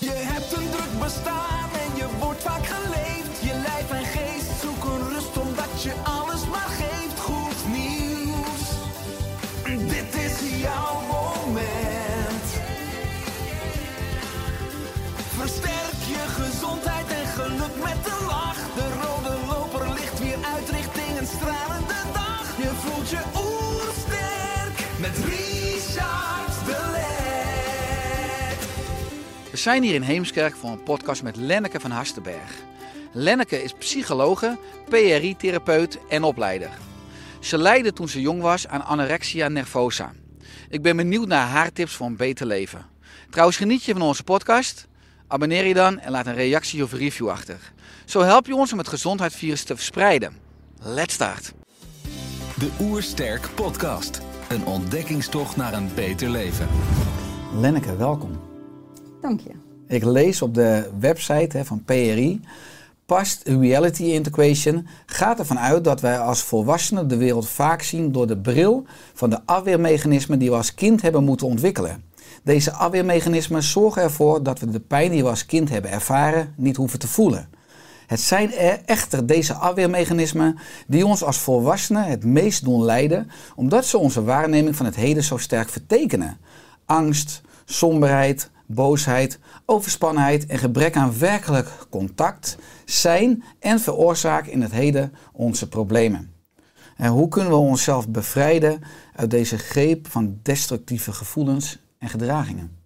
Je hebt een druk bestaan We zijn hier in Heemskerk voor een podcast met Lenneke van Hastenberg. Lenneke is psychologe, PRI-therapeut en opleider. Ze leidde toen ze jong was aan anorexia nervosa. Ik ben benieuwd naar haar tips voor een beter leven. Trouwens, geniet je van onze podcast? Abonneer je dan en laat een reactie of review achter. Zo help je ons om het gezondheidsvirus te verspreiden. Let's start! De Oersterk Podcast. Een ontdekkingstocht naar een beter leven. Lenneke, welkom. Dank je. Ik lees op de website van PRI. Past reality integration gaat ervan uit dat wij als volwassenen de wereld vaak zien door de bril van de afweermechanismen die we als kind hebben moeten ontwikkelen. Deze afweermechanismen zorgen ervoor dat we de pijn die we als kind hebben ervaren niet hoeven te voelen. Het zijn er echter deze afweermechanismen die ons als volwassenen het meest doen lijden, omdat ze onze waarneming van het heden zo sterk vertekenen. Angst, somberheid, boosheid, overspannenheid en gebrek aan werkelijk contact zijn en veroorzaken in het heden onze problemen. En hoe kunnen we onszelf bevrijden uit deze greep van destructieve gevoelens en gedragingen?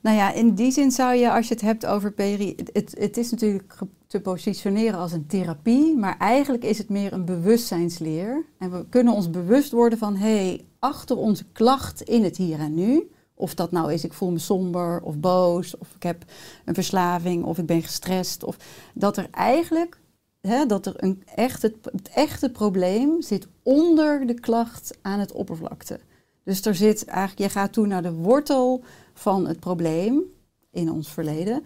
Nou ja, in die zin zou je, als je het hebt over peri, het- het, is natuurlijk te positioneren als een therapie, maar eigenlijk is het meer een bewustzijnsleer. En we kunnen ons bewust worden van, hé, hey, achter onze klacht in het hier en nu, of dat nou is, ik voel me somber of boos, of ik heb een verslaving, of ik ben gestrest, of dat er eigenlijk, hè, dat er een echt, het, het echte probleem zit onder de klacht aan het oppervlakte. Dus er zit eigenlijk, je gaat toe naar de wortel van het probleem in ons verleden.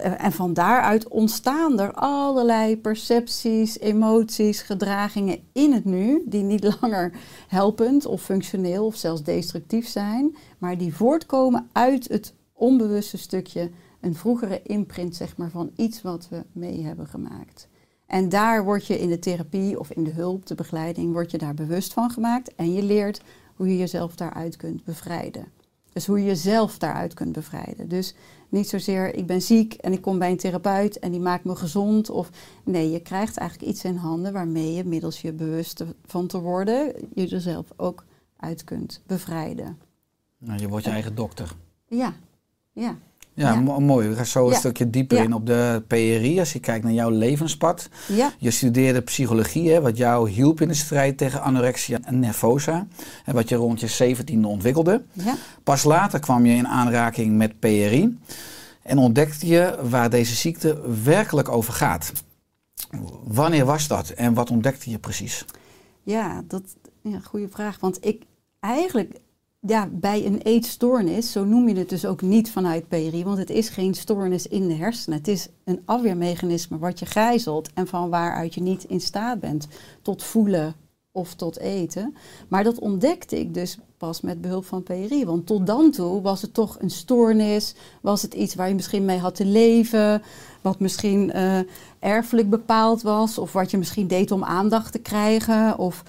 En van daaruit ontstaan er allerlei percepties, emoties, gedragingen in het nu, die niet langer helpend of functioneel of zelfs destructief zijn, maar die voortkomen uit het onbewuste stukje, een vroegere imprint zeg maar, van iets wat we mee hebben gemaakt. En daar word je in de therapie of in de hulp, de begeleiding, word je daar bewust van gemaakt en je leert hoe je jezelf daaruit kunt bevrijden. Dus hoe je jezelf daaruit kunt bevrijden. Dus niet zozeer ik ben ziek en ik kom bij een therapeut en die maakt me gezond. Of nee, je krijgt eigenlijk iets in handen waarmee je middels je bewust van te worden, je er zelf ook uit kunt bevrijden. Nou, je wordt je eigen dokter. Ja, ja. Ja, Ja. mo- mooi. We gaan zo een Ja. stukje dieper Ja. in op de PRI. Als je kijkt naar jouw levenspad. Je studeerde psychologie, hè, wat jou hielp in de strijd tegen anorexia en nervosa. En wat je rond je 17e ontwikkelde. ja. Pas later kwam je in aanraking met PRI. En ontdekte je waar deze ziekte werkelijk over gaat. Wanneer was dat en wat ontdekte je precies? Ja, dat ja, goede vraag. Want ik eigenlijk, ja, bij een eetstoornis, zo noem je het dus ook niet vanuit PRI, want het is geen stoornis in de hersenen. Het is een afweermechanisme wat je gijzelt en van waaruit je niet in staat bent tot voelen of tot eten. Maar dat ontdekte ik dus pas met behulp van PRI. Want tot dan toe was het toch een stoornis, was het iets waar je misschien mee had te leven, wat misschien eh, erfelijk bepaald was, of wat je misschien deed om aandacht te krijgen. Of...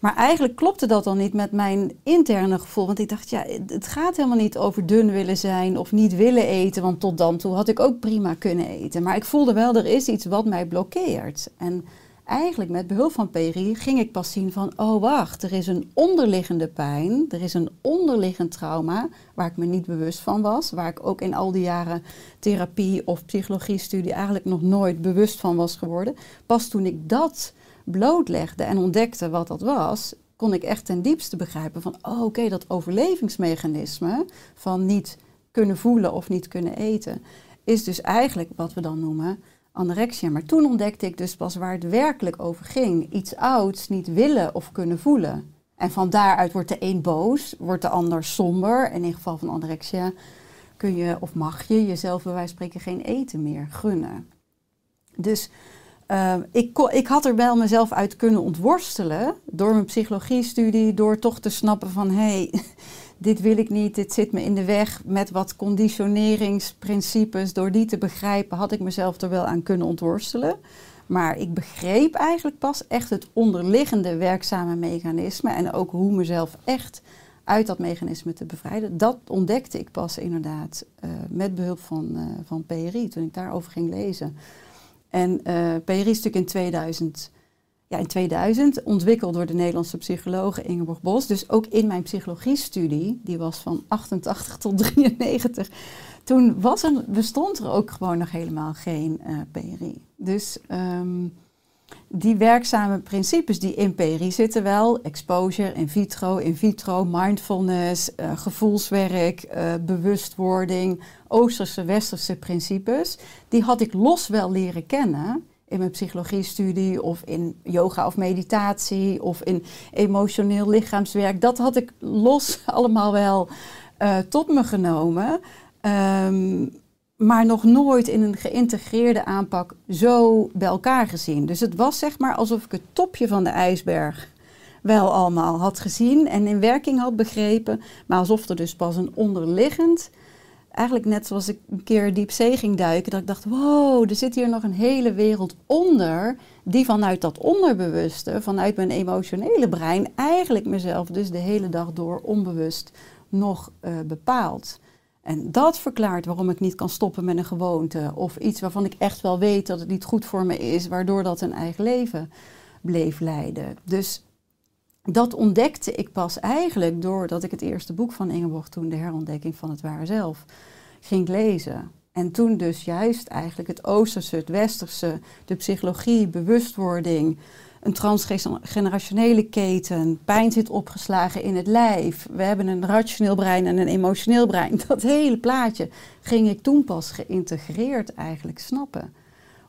Maar eigenlijk klopte dat dan niet met mijn interne gevoel. Want ik dacht, ja, het gaat helemaal niet over dun willen zijn of niet willen eten. Want tot dan toe had ik ook prima kunnen eten. Maar ik voelde wel, er is iets wat mij blokkeert. En eigenlijk met behulp van PRI ging ik pas zien van, oh wacht, er is een onderliggende pijn, er is een onderliggend trauma waar ik me niet bewust van was, waar ik ook in al die jaren therapie of psychologie-studie eigenlijk nog nooit bewust van was geworden. Pas toen ik dat blootlegde en ontdekte wat dat was, kon ik echt ten diepste begrijpen van, oh oké, dat overlevingsmechanisme van niet kunnen voelen of niet kunnen eten. is dus eigenlijk wat we dan noemen anorexia. Maar toen ontdekte ik dus pas waar het werkelijk over ging. Iets ouds niet willen of kunnen voelen. En van daaruit wordt de een boos, wordt de ander somber. In ieder geval van anorexia kun je of mag je jezelf bij wijze van spreken geen eten meer gunnen. Dus uh, ik, ik had er wel mezelf uit kunnen ontworstelen door mijn psychologiestudie, door toch te snappen van hé, hey, dit wil ik niet, dit zit me in de weg. Met wat conditioneringsprincipes, door die te begrijpen, had ik mezelf er wel aan kunnen ontworstelen. Maar ik begreep eigenlijk pas echt het onderliggende werkzame mechanisme en ook hoe mezelf echt uit dat mechanisme te bevrijden. Dat ontdekte ik pas inderdaad uh, met behulp van, uh, van PRI, toen ik daarover ging lezen. En uh, PRI is natuurlijk in 2000, ja, in 2000 ontwikkeld door de Nederlandse psycholoog Ingeborg Bos. Dus ook in mijn psychologiestudie, die was van 88 tot 93, toen was er, bestond er ook gewoon nog helemaal geen uh, PRI. Dus um, die werkzame principes die PRI zitten wel, exposure, in vitro, in vitro, mindfulness, uh, gevoelswerk, uh, bewustwording, Oosterse, Westerse principes, die had ik los wel leren kennen in mijn psychologiestudie of in yoga of meditatie of in emotioneel lichaamswerk. Dat had ik los allemaal wel uh, tot me genomen. Um, maar nog nooit in een geïntegreerde aanpak zo bij elkaar gezien. Dus het was zeg maar alsof ik het topje van de ijsberg wel allemaal had gezien en in werking had begrepen, maar alsof er dus pas een onderliggend, eigenlijk net zoals ik een keer diepzee ging duiken, dat ik dacht, wow, er zit hier nog een hele wereld onder, die vanuit dat onderbewuste, vanuit mijn emotionele brein, eigenlijk mezelf dus de hele dag door onbewust nog uh, bepaalt. En dat verklaart waarom ik niet kan stoppen met een gewoonte. Of iets waarvan ik echt wel weet dat het niet goed voor me is, waardoor dat een eigen leven bleef leiden. Dus dat ontdekte ik pas eigenlijk doordat ik het eerste boek van Ingeborg toen, De herontdekking van het ware zelf, ging lezen. En toen dus juist eigenlijk het Oosterse, het Westerse, de psychologie, bewustwording, een transgenerationele keten. Pijn zit opgeslagen in het lijf. We hebben een rationeel brein en een emotioneel brein. Dat hele plaatje ging ik toen pas geïntegreerd eigenlijk snappen.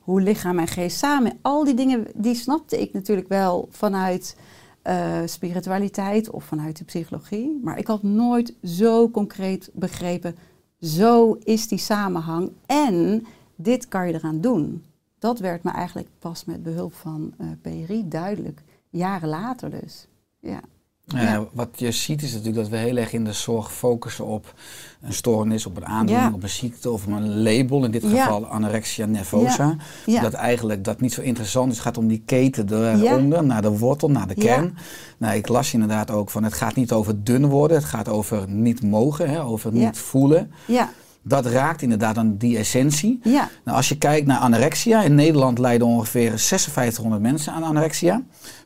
Hoe lichaam en geest samen. Al die dingen, die snapte ik natuurlijk wel vanuit uh, spiritualiteit of vanuit de psychologie. Maar ik had nooit zo concreet begrepen, zo is die samenhang en dit kan je eraan doen dat werd me eigenlijk pas met behulp van uh, PRI duidelijk. Jaren later dus. Ja. Ja. wat je ziet is natuurlijk dat we heel erg in de zorg focussen op een stoornis, op een aandoening, ja. op een ziekte of een label, in dit geval anorexia nervosa. Dat eigenlijk dat niet zo interessant is. Het gaat om die keten eronder, naar de wortel, naar de kern. Nou, ik las inderdaad ook van het gaat niet over dun worden, het gaat over niet mogen, hè, over niet voelen. Ja dat raakt inderdaad aan die essentie. Ja. Nou, als je kijkt naar anorexia, in Nederland lijden ongeveer 5600 mensen aan anorexia.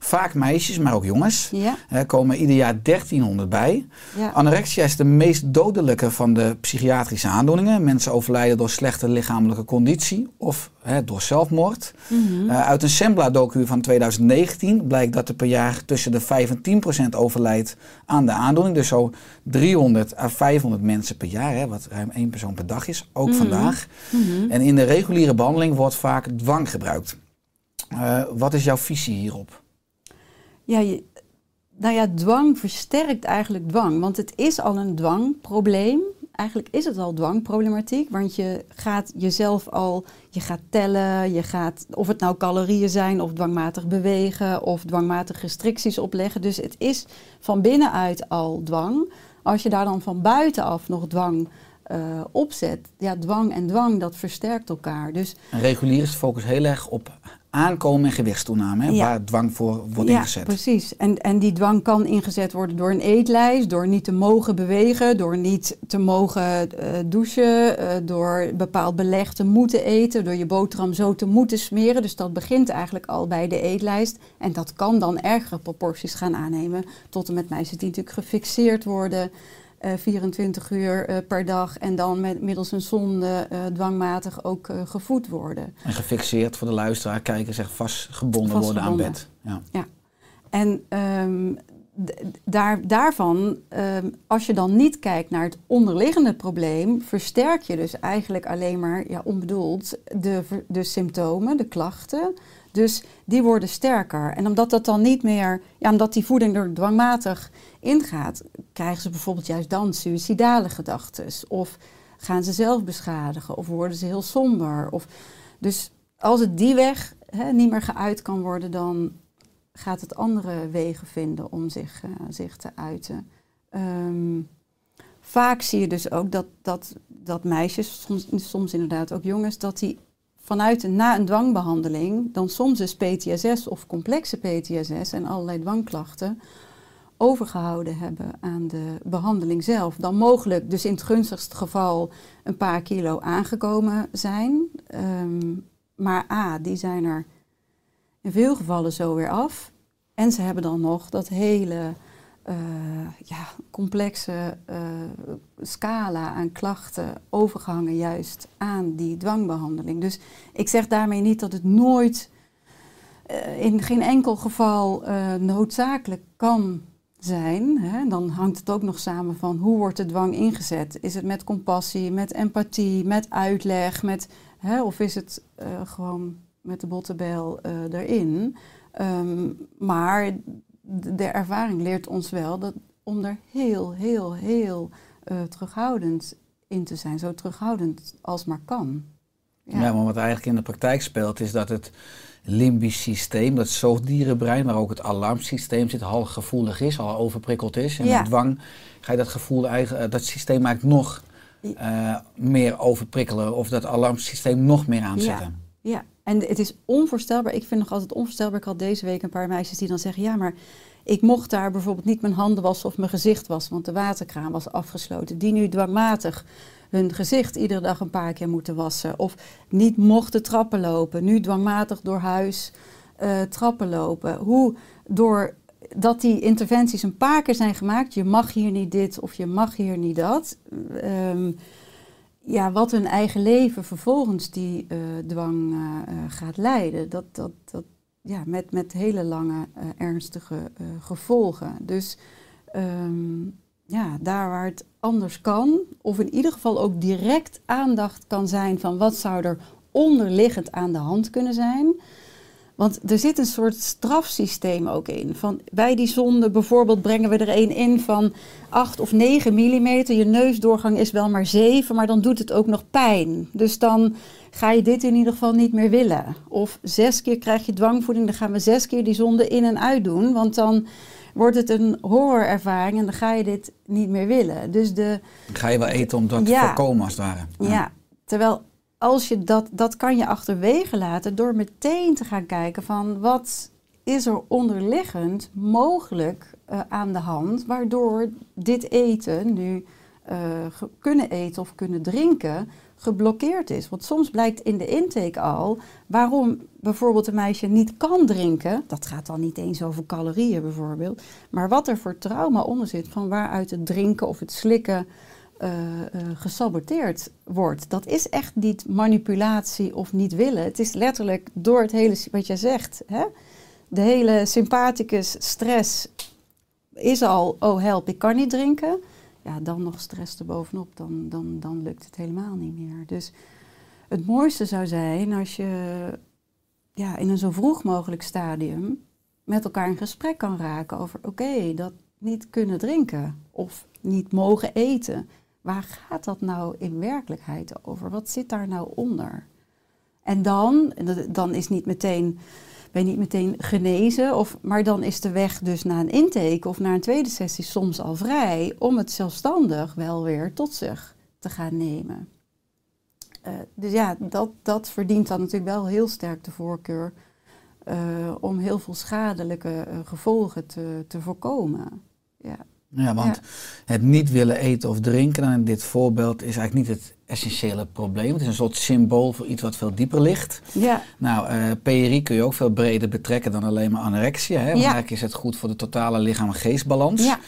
Vaak meisjes, maar ook jongens. Ja. Er komen ieder jaar 1300 bij. Ja. Anorexia is de meest dodelijke van de psychiatrische aandoeningen. Mensen overlijden door slechte lichamelijke conditie of hè, door zelfmoord. Mm -hmm. uh, uit een Sembla-docu van 2019 blijkt dat er per jaar tussen de 5 en 10 procent overlijdt aan de aandoening. Dus zo 300 à 500 mensen per jaar, hè, wat ruim één persoon per dag is, ook Mhm. vandaag. Mm -hmm. En in de reguliere behandeling wordt vaak dwang gebruikt. Uh, wat is jouw visie hierop? Ja, nou ja, dwang versterkt eigenlijk dwang. Want het is al een dwangprobleem. Eigenlijk is het al dwangproblematiek. Want je gaat jezelf al, je gaat tellen, je gaat, of het nou calorieën zijn, of dwangmatig bewegen, of dwangmatig restricties opleggen. Dus het is van binnenuit al dwang. Als je daar dan van buitenaf nog dwang uh, opzet, ja, dwang en dwang, dat versterkt elkaar. Dus, regulier is focus heel erg op aankomen en gewichtstoename, hè, ja. waar dwang voor wordt ja, ingezet. precies. En, en die dwang kan ingezet worden door een eetlijst, door niet te mogen bewegen, door niet te mogen uh, douchen, uh, door bepaald beleg te moeten eten, door je boterham zo te moeten smeren. Dus dat begint eigenlijk al bij de eetlijst. En dat kan dan ergere proporties gaan aannemen, tot en met meisjes die natuurlijk gefixeerd worden. Uh, 24 uur uh, per dag en dan met, middels een zonde uh, dwangmatig ook gevoed worden. En gefixeerd voor de luisteraar, kijken, zeg vastgebonden, vastgebonden. worden aan bed. Ja. ja. En um, d- daar, daarvan, ehm, als je dan niet kijkt naar het onderliggende probleem, versterk je dus eigenlijk alleen maar, ja, onbedoeld, de, de symptomen, de klachten. Dus die worden sterker. En omdat dat dan niet meer, ja, omdat die voeding er dwangmatig ingaat, krijgen ze bijvoorbeeld juist dan suïcidale gedachten. Of gaan ze zelf beschadigen, of worden ze heel somber. Of, dus als het die weg hè, niet meer geuit kan worden, dan gaat het andere wegen vinden om zich, eh, zich te uiten. Ehm, vaak zie je dus ook dat, dat, dat meisjes, soms, soms inderdaad ook jongens, dat die vanuit na een dwangbehandeling, dan soms is PTSS of complexe PTSS en allerlei dwangklachten, overgehouden hebben aan de behandeling zelf. Dan mogelijk, dus in het gunstigste geval, een paar kilo aangekomen zijn. Ehm, maar A, die zijn er in veel gevallen zo weer af. En ze hebben dan nog dat hele eh, ja, complexe eh, scala aan klachten overgehangen juist aan die dwangbehandeling. Dus ik zeg daarmee niet dat het nooit eh, in geen enkel geval noodzakelijk kan zijn. Hè? Dan hangt het ook nog samen van hoe wordt de dwang ingezet? Is het met compassie, met empathie, met uitleg, met, hè? of is het gewoon met de bottebel eh, erin? Ehm, maar de, ervaring leert ons wel dat om er heel, heel, heel eh, terughoudend in te zijn. Zo terughoudend als maar kan. Ja. maar wat eigenlijk in de praktijk speelt is dat het limbisch systeem, dat zoogdierenbrein, waar ook het alarmsysteem zit, al gevoelig is, al overprikkeld is. En Ja. met dwang ga je dat gevoel, eigen, eh, dat systeem eigenlijk nog eh, meer overprikkelen of dat alarmsysteem nog meer aanzetten. Ja, en het is onvoorstelbaar. Ik vind nog altijd onvoorstelbaar. Ik had deze week een paar meisjes die dan zeggen: Ja, maar ik mocht daar bijvoorbeeld niet mijn handen wassen of mijn gezicht wassen, want de waterkraan was afgesloten. Die nu dwangmatig hun gezicht iedere dag een paar keer moeten wassen. Of niet mochten trappen lopen. Nu dwangmatig door huis eh, trappen lopen. Hoe door dat die interventies een paar keer zijn gemaakt. Je mag hier niet dit of je mag hier niet dat. Ehm, ja, wat hun eigen leven vervolgens die eh, dwang eh, eh, gaat leiden. Dat, dat, dat, ja, met, met hele lange, ernstige gevolgen. Dus ehm, ja, daar waar het anders kan, of in ieder geval ook direct aandacht kan zijn van wat zou er onderliggend aan de hand kunnen zijn. Want er zit een soort strafsysteem ook in. Van bij die zonde bijvoorbeeld brengen we er een in van 8 of 9 millimeter. Je neusdoorgang is wel maar 7, maar dan doet het ook nog pijn. Dus dan ga je dit in ieder geval niet meer willen. Of zes keer krijg je dwangvoeding, dan gaan we zes keer die zonde in en uit doen. Want dan wordt het een horrorervaring en dan ga je dit niet meer willen. Dus de, Ga je wel eten om dat te Ja. voorkomen als het ware. ja. terwijl als je dat, dat kan je achterwege laten door meteen te gaan kijken van wat is er onderliggend mogelijk eh, aan de hand, waardoor dit eten nu eh, kunnen eten of kunnen drinken geblokkeerd is. Want soms blijkt in de intake al waarom bijvoorbeeld een meisje niet kan drinken. Dat gaat dan niet eens over calorieën bijvoorbeeld. Maar wat er voor trauma onder zit van waaruit het drinken of het slikken eh, gesaboteerd wordt. Dat is echt niet manipulatie of niet willen. Het is letterlijk door het hele, wat jij zegt, hè? de hele sympathicus stress is al, oh help, ik kan niet drinken. Ja, dan nog stress erbovenop, dan, dan, dan lukt het helemaal niet meer. Dus het mooiste zou zijn als je ja, in een zo vroeg mogelijk stadium met elkaar in gesprek kan raken over, oké, dat niet kunnen drinken of niet mogen eten. Waar gaat dat nou in werkelijkheid over? Wat zit daar nou onder? En dan, dan is niet meteen, ben je niet meteen genezen, of, maar dan is de weg dus naar een intake of naar een tweede sessie soms al vrij om het zelfstandig wel weer tot zich te gaan nemen. Eh, dus ja, dat, dat verdient dan natuurlijk wel heel sterk de voorkeur eh, om heel veel schadelijke eh, gevolgen te, te voorkomen. Ja. Ja, want het niet willen eten of drinken, in dit voorbeeld, is eigenlijk niet het essentiële probleem. Het is een soort symbool voor iets wat veel dieper ligt. Ja, Nou, eh PRI kun je ook veel breder betrekken dan alleen maar anorexia. Hè? Want Ja. eigenlijk is het goed voor de totale lichaam-geestbalans. ja,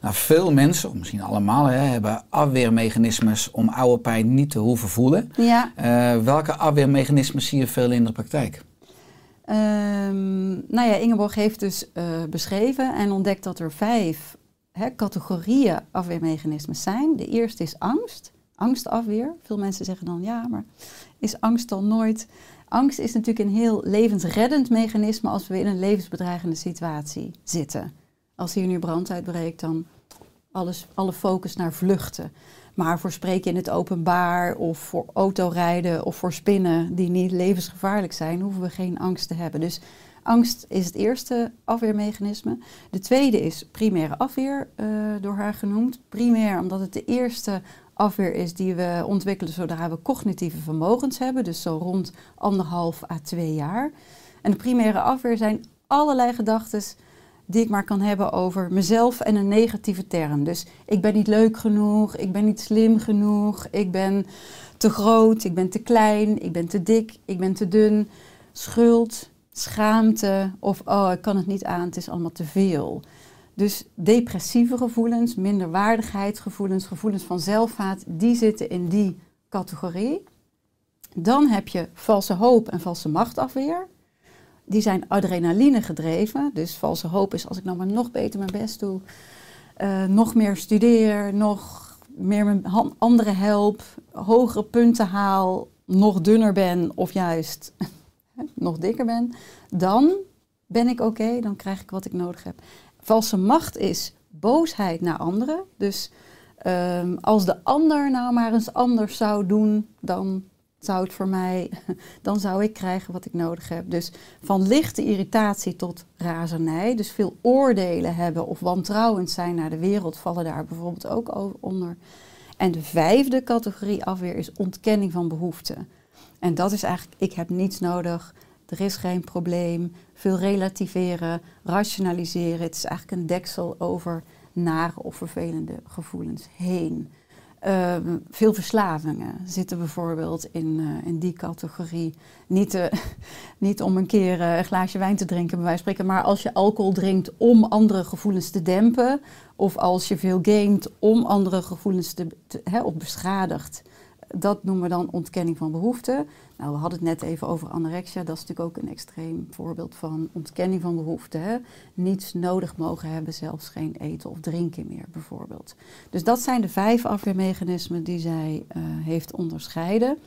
Nou, veel mensen, of misschien allemaal, hè, hebben afweermechanismes om oude pijn niet te hoeven voelen. ja. Eh, welke afweermechanismes zie je veel in de praktijk? Ehm, nou ja, Ingeborg heeft dus eh, beschreven en ontdekt dat er vijf hè, categorieën afweermechanismes zijn. De eerste is angst, angstafweer. Veel mensen zeggen dan ja, maar is angst dan nooit... Angst is natuurlijk een heel levensreddend mechanisme als we in een levensbedreigende situatie zitten. Als hier nu brand uitbreekt, dan alles, alle focus naar vluchten. Maar voor spreken in het openbaar of voor autorijden of voor spinnen die niet levensgevaarlijk zijn, hoeven we geen angst te hebben. Dus angst is het eerste afweermechanisme. De tweede is primaire afweer, eh, door haar genoemd. Primair omdat het de eerste afweer is die we ontwikkelen zodra we cognitieve vermogens hebben, dus zo rond anderhalf à twee jaar. En de primaire afweer zijn allerlei gedachten die ik maar kan hebben over mezelf en een negatieve term. Dus ik ben niet leuk genoeg, ik ben niet slim genoeg, ik ben te groot, ik ben te klein, ik ben te dik, ik ben te dun. Schuld, schaamte of oh, ik kan het niet aan, het is allemaal te veel. Dus depressieve gevoelens, minderwaardigheidsgevoelens, gevoelens van zelfhaat, die zitten in die categorie. Dan heb je valse hoop en valse machtafweer die zijn adrenaline gedreven. Dus valse hoop is als ik nou maar nog beter mijn best doe, uh, nog meer studeer, nog meer mijn anderen help, hogere punten haal, nog dunner ben of juist nog dikker ben, dan ben ik oké, dan krijg ik wat ik nodig heb. Valse macht is boosheid naar anderen. Dus um, als de ander nou maar eens anders zou doen, dan zou het voor mij, dan zou ik krijgen wat ik nodig heb. Dus van lichte irritatie tot razernij, dus veel oordelen hebben of wantrouwend zijn naar de wereld, vallen daar bijvoorbeeld ook onder. En de vijfde categorie afweer is ontkenning van behoeften. En dat is eigenlijk, ik heb niets nodig, er is geen probleem, veel relativeren, rationaliseren. Het is eigenlijk een deksel over nare of vervelende gevoelens heen. Ehm, veel verslavingen zitten bijvoorbeeld in, uh, in die categorie. Niet, uh, niet om een keer uh, een glaasje wijn te drinken, bij wijze van spreken, maar als je alcohol drinkt om andere gevoelens te dempen, of als je veel gamet om andere gevoelens te, te hè, of beschadigt. Dat noemen we dan ontkenning van behoeften. Nou, we hadden het net even over anorexia. Dat is natuurlijk ook een extreem voorbeeld van ontkenning van behoeften. Hè? Niets nodig mogen hebben, zelfs geen eten of drinken meer bijvoorbeeld. Dus dat zijn de vijf afweermechanismen die zij uh, heeft onderscheiden.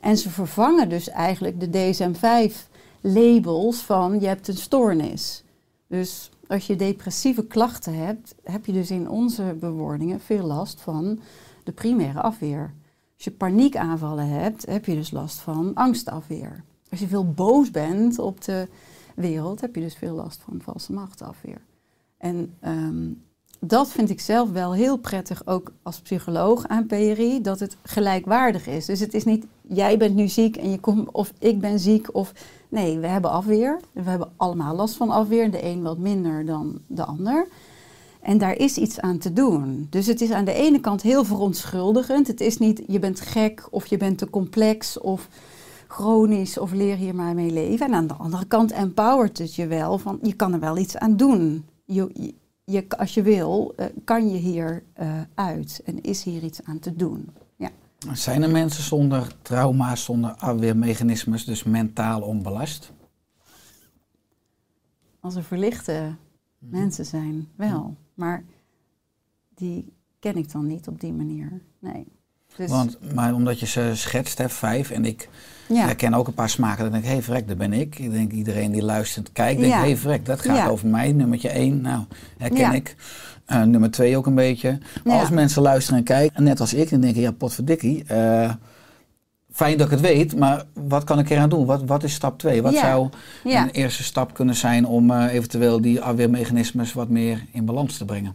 En ze vervangen dus eigenlijk de DSM-5 labels van je hebt een stoornis. Dus als je depressieve klachten hebt, heb je dus in onze bewoordingen veel last van de primaire afweer. Als je paniekaanvallen hebt, heb je dus last van angstafweer. Als je veel boos bent op de wereld, heb je dus veel last van valse machtafweer. En um, dat vind ik zelf wel heel prettig, ook als psycholoog aan PRI, dat het gelijkwaardig is. Dus het is niet jij bent nu ziek en je komt, of ik ben ziek, of nee, we hebben afweer. We hebben allemaal last van afweer, de een wat minder dan de ander. En daar is iets aan te doen. Dus het is aan de ene kant heel verontschuldigend. Het is niet je bent gek of je bent te complex of chronisch of leer hier maar mee leven. En aan de andere kant empowert het je wel van je kan er wel iets aan doen. Je, je, als je wil, uh, kan je hier uh, uit en is hier iets aan te doen. Ja. Zijn er mensen zonder trauma's, zonder afweermechanismes, dus mentaal onbelast? Als er verlichte mensen zijn, wel. Maar die ken ik dan niet op die manier. Nee. Dus Want, maar omdat je ze schetst, hè, vijf, en ik ja. herken ook een paar smaken, dan denk ik, hé hey, vrek, daar ben ik. Ik denk iedereen die luistert, kijkt, denkt, hé ja. hey, vrek, dat gaat over mij. Nummertje één, nou, herken ik. Uh, nummer twee ook een beetje. Maar als mensen luisteren en kijken, net als ik, dan denk ik, ja, potverdikkie, uh, fijn dat ik het weet, maar wat kan ik eraan doen? Wat, wat is stap twee? Wat zou een eerste stap kunnen zijn om uh, eventueel die afweermechanismes wat meer in balans te brengen?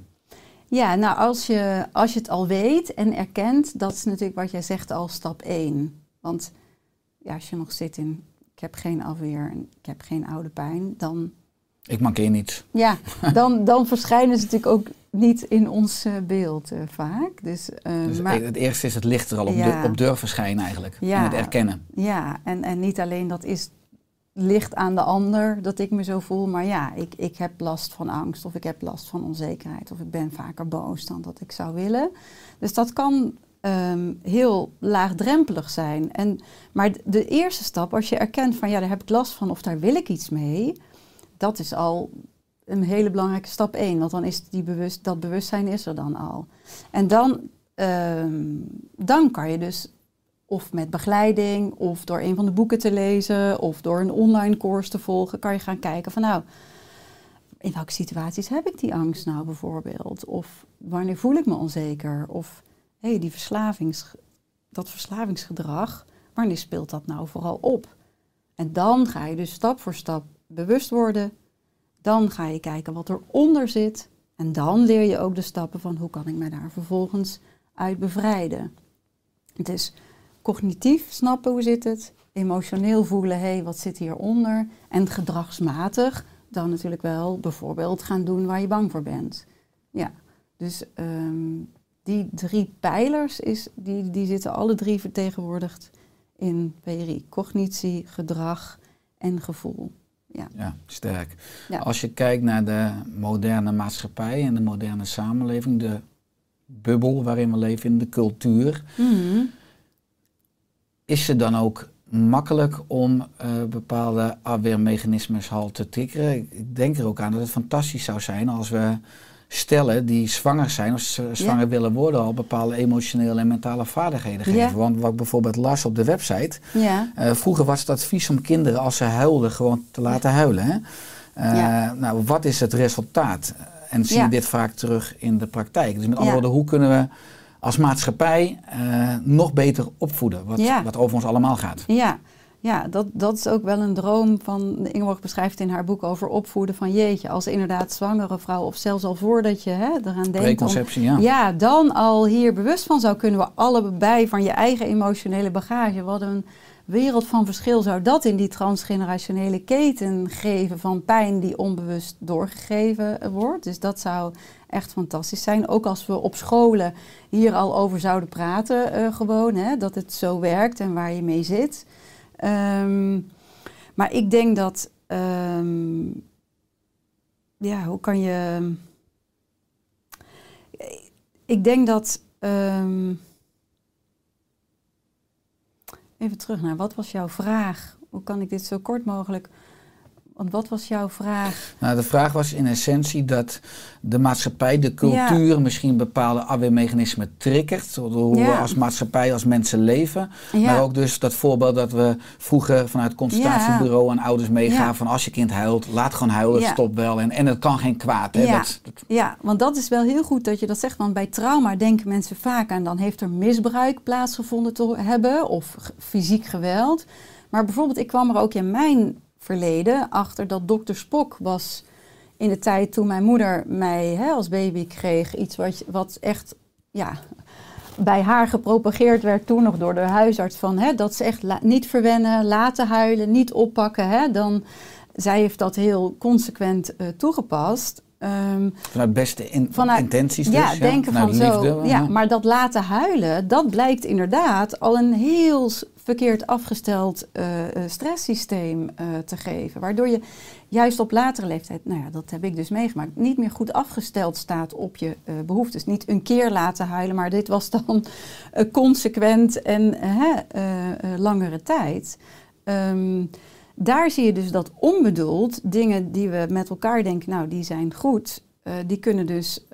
Ja, nou als je, als je het al weet en erkent, dat is natuurlijk wat jij zegt al stap 1. Want ja, als je nog zit in, ik heb geen afweer en ik heb geen oude pijn, dan... Ik mankeer niets. Ja, dan, dan verschijnen ze natuurlijk ook niet in ons uh, beeld uh, vaak. Dus, uh, dus maar, het eerste is het licht er al op, ja, op durven schijnen eigenlijk. Ja, en het erkennen. Ja, en, en niet alleen dat is licht aan de ander dat ik me zo voel. Maar ja, ik, ik heb last van angst of ik heb last van onzekerheid. Of ik ben vaker boos dan dat ik zou willen. Dus dat kan ehm, heel laagdrempelig zijn. En, maar de eerste stap, als je erkent van ja, daar heb ik last van of daar wil ik iets mee, dat is al een hele belangrijke stap één. Want dan is die bewust, dat bewustzijn is er dan al. En dan, ehm, dan kan je dus of met begeleiding, of door een van de boeken te lezen, of door een online course te volgen, kan je gaan kijken van nou, in welke situaties heb ik die angst nou bijvoorbeeld? Of wanneer voel ik me onzeker? Of hey, die verslavings, dat verslavingsgedrag, wanneer speelt dat nou vooral op? En dan ga je dus stap voor stap bewust worden. Dan ga je kijken wat eronder zit. En dan leer je ook de stappen van hoe kan ik me daar vervolgens uit bevrijden. Het is cognitief snappen hoe zit het, emotioneel voelen, hé, hey, wat zit hieronder? En gedragsmatig dan natuurlijk wel bijvoorbeeld gaan doen waar je bang voor bent. Ja, dus ehm, die drie pijlers is, die, die zitten alle drie vertegenwoordigd in PRI. Cognitie, gedrag en gevoel. Ja. Ja, sterk. Ja. Als je kijkt naar de moderne maatschappij en de moderne samenleving, de bubbel waarin we leven, in de cultuur, Mhm. is het dan ook makkelijk om eh, bepaalde afweermechanismes al te triggeren? Ik denk er ook aan dat het fantastisch zou zijn als we stellen die zwanger zijn of zwanger willen worden al bepaalde emotionele en mentale vaardigheden geven. Ja. Want wat ik bijvoorbeeld las op de website, Ja, eh, vroeger was het advies om kinderen als ze huilden gewoon te laten huilen. Hè? Eh. Nou, wat is het resultaat? En zie je Ja. dit vaak terug in de praktijk. Dus met andere woorden, hoe kunnen we als maatschappij eh, nog beter opvoeden? Wat, wat over ons allemaal gaat. ja. Ja dat, dat is ook wel een droom van, Ingeborg beschrijft in haar boek over opvoeden van jeetje, als inderdaad zwangere vrouw of zelfs al voordat je hè, eraan denkt om Preconceptie, ja. Ja, dan al hier bewust van zou kunnen we allebei van je eigen emotionele bagage. Wat een wereld van verschil zou dat in die transgenerationele keten geven van pijn die onbewust doorgegeven wordt. Dus dat zou echt fantastisch zijn. Ook als we op scholen hier al over zouden praten, eh, gewoon, hè, dat het zo werkt en waar je mee zit. Ehm, maar ik denk dat, ehm, ja, hoe kan je ik denk dat. ehm, even terug naar wat was jouw vraag? Hoe kan ik dit zo kort mogelijk. Want wat was jouw vraag? Nou, de vraag was in essentie dat de maatschappij, de cultuur misschien bepaalde afweermechanismen triggert. Hoe we als maatschappij, als mensen leven. Ja. Maar ook dus dat voorbeeld dat we vroeger vanuit het consultatiebureau aan ouders meegaven van als je kind huilt, laat gewoon huilen, stop wel. En, en het kan geen kwaad. Hè? Ja. Dat, dat- Ja, want dat is wel heel goed dat je dat zegt. Want bij trauma denken mensen vaak aan dan heeft er misbruik plaatsgevonden te hebben of fysiek geweld. Maar bijvoorbeeld, ik kwam er ook in mijn verleden achter dat dokter Spock was in de tijd toen mijn moeder mij hè, als baby kreeg. Iets wat, wat echt ja, bij haar gepropageerd werd toen nog door de huisarts. Van, hè, dat ze echt niet verwennen, laten huilen, niet oppakken. Hè, dan, zij heeft dat heel consequent eh, toegepast. Ehm, vanuit beste in- Vanuit- intenties dus. ja, denken vanuit van liefde, zo. Ja, maar dat laten huilen, dat blijkt inderdaad al een heel verkeerd afgesteld eh, eh, stresssysteem eh, te geven. Waardoor je juist op latere leeftijd, nou ja, dat heb ik dus meegemaakt, niet meer goed afgesteld staat op je eh, behoeftes. Niet een keer laten huilen, maar dit was dan consequent en langere tijd. Ehm, daar zie je dus dat onbedoeld dingen die we met elkaar denken, nou die zijn goed, die kunnen dus,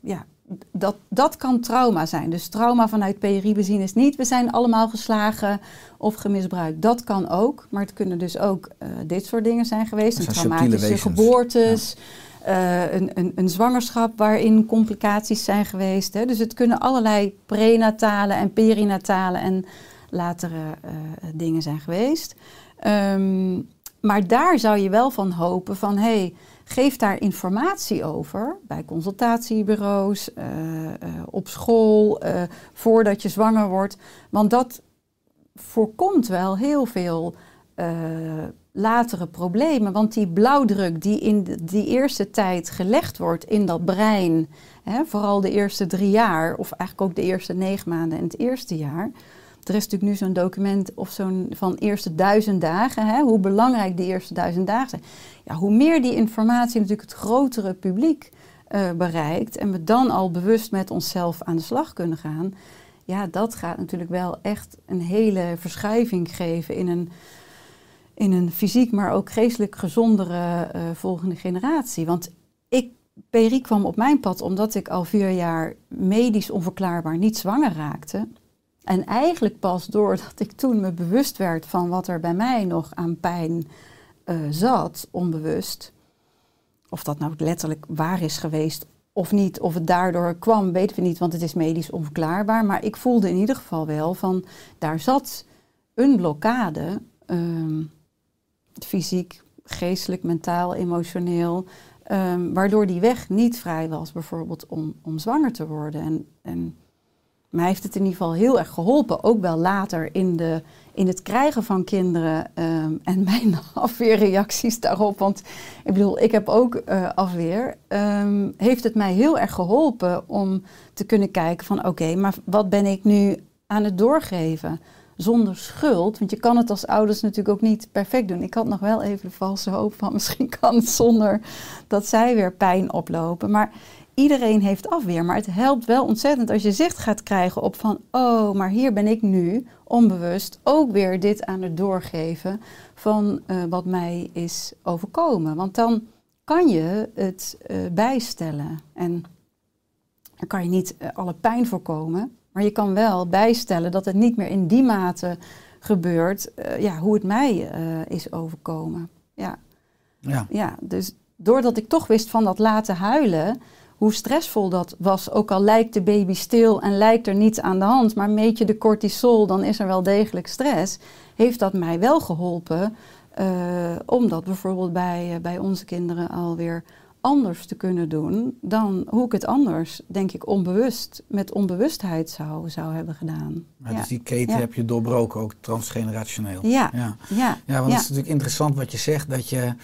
ja, dat, dat kan trauma zijn. Dus trauma vanuit PRI bezien is niet, we zijn allemaal geslagen of gemisbruikt. Dat kan ook, maar het kunnen dus ook eh, dit soort dingen zijn geweest. Een traumatische geboortes, eh, een, een, een zwangerschap waarin complicaties zijn geweest. Hè. Dus het kunnen allerlei prenatale en perinatale en latere eh, dingen zijn geweest. Ehm, maar daar zou je wel van hopen van, hey, geef daar informatie over bij consultatiebureaus, eh, eh, op school, eh, voordat je zwanger wordt. Want dat voorkomt wel heel veel latere problemen. Want die blauwdruk die in die eerste tijd gelegd wordt in dat brein, hè, vooral de eerste drie jaar, of eigenlijk ook de eerste negen maanden en het eerste jaar. Er is natuurlijk nu zo'n document of zo'n van eerste duizend dagen, hè, hoe belangrijk die eerste duizend dagen zijn. Ja, hoe meer die informatie natuurlijk het grotere publiek eh, bereikt en we dan al bewust met onszelf aan de slag kunnen gaan, ja, dat gaat natuurlijk wel echt een hele verschuiving geven in een, in een fysiek, maar ook geestelijk gezondere eh, volgende generatie. Want ik, kwam op mijn pad omdat ik al vier jaar medisch onverklaarbaar niet zwanger raakte. En eigenlijk pas doordat ik toen me bewust werd van wat er bij mij nog aan pijn eh, zat, onbewust. Of dat nou letterlijk waar is geweest of niet, of het daardoor kwam, weten we niet, want het is medisch onverklaarbaar. Maar ik voelde in ieder geval wel van daar zat een blokkade, ehm, fysiek, geestelijk, mentaal, emotioneel, ehm, waardoor die weg niet vrij was, bijvoorbeeld om, om zwanger te worden. En, en mij heeft het in ieder geval heel erg geholpen, ook wel later in, de, in het krijgen van kinderen ehm, en mijn afweerreacties daarop. Want ik bedoel, ik heb ook eh, afweer. Ehm, heeft het mij heel erg geholpen om te kunnen kijken van oké, maar wat ben ik nu aan het doorgeven? Zonder schuld, want je kan het als ouders natuurlijk ook niet perfect doen. Ik had nog wel even de valse hoop van misschien kan het zonder dat zij weer pijn oplopen. Maar iedereen heeft afweer, maar het helpt wel ontzettend als je zicht gaat krijgen op van, oh, maar hier ben ik nu onbewust ook weer dit aan het doorgeven van uh, wat mij is overkomen. Want dan kan je het uh, bijstellen en dan kan je niet uh, alle pijn voorkomen, maar je kan wel bijstellen dat het niet meer in die mate gebeurt, ja, hoe het mij is overkomen. Ja. Ja. ja, dus doordat ik toch wist van dat laten huilen, hoe stressvol dat was. Ook al lijkt de baby stil en lijkt er niets aan de hand, maar meet je de cortisol, dan is er wel degelijk stress. Heeft dat mij wel geholpen uh, om dat bijvoorbeeld bij, uh, bij onze kinderen alweer anders te kunnen doen dan hoe ik het anders, denk ik, onbewust, met onbewustheid zou, zou hebben gedaan. Ja, dus die keten ja. heb je doorbroken, ook transgenerationeel. Ja, ja. ja. ja want het is natuurlijk interessant wat je zegt, dat je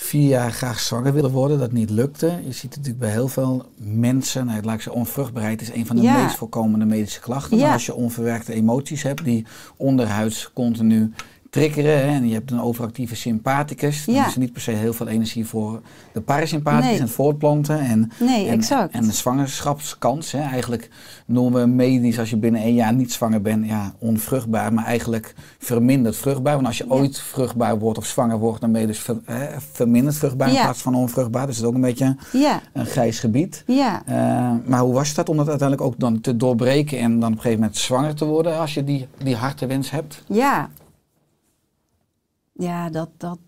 vier jaar graag zwanger willen worden, dat niet lukte. Je ziet natuurlijk bij heel veel mensen, nou, laat ik zeggen, onvruchtbaarheid is een van de Ja. meest voorkomende medische klachten. Ja. Maar als je onverwerkte emoties hebt die onderhuids continu triggeren hè, en je hebt een overactieve sympathicus, dan Ja. is er niet per se heel veel energie voor de parasympathicus Nee. en het voortplanten. En, Nee, en, exact. En de zwangerschapskans, hè, eigenlijk noemen we medisch als je binnen één jaar niet zwanger bent, ja, onvruchtbaar, maar eigenlijk verminderd vruchtbaar. Want als je Ja. ooit vruchtbaar wordt of zwanger wordt, dan ben je dus ver- hè, verminderd vruchtbaar in plaats van onvruchtbaar. Dus het is ook een beetje Ja, een grijs gebied. ja. Eh, maar hoe was dat om dat uiteindelijk ook dan te doorbreken en dan op een gegeven moment zwanger te worden als je die, die hartewens hebt? Ja. Ja, dat, dat.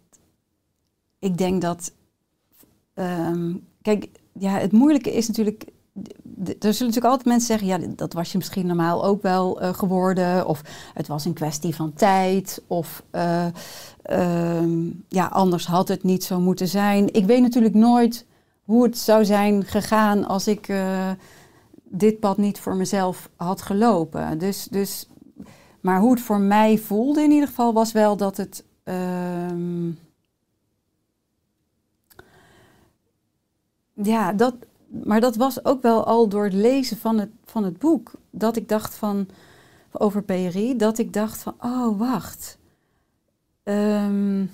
Ik denk dat. ehm, kijk, ja, het moeilijke is natuurlijk. Er zullen natuurlijk altijd mensen zeggen: ja, dat was je misschien normaal ook wel eh, geworden. Of het was een kwestie van tijd. Of eh, ehm, ja, anders had het niet zo moeten zijn. Ik weet natuurlijk nooit hoe het zou zijn gegaan als ik eh, dit pad niet voor mezelf had gelopen. Dus, dus maar hoe het voor mij voelde in ieder geval was wel dat het. Ehm, ja, dat, maar dat was ook wel al door het lezen van het, van het boek. Dat ik dacht van. over PRI. Dat ik dacht van. Oh, wacht. Ehm,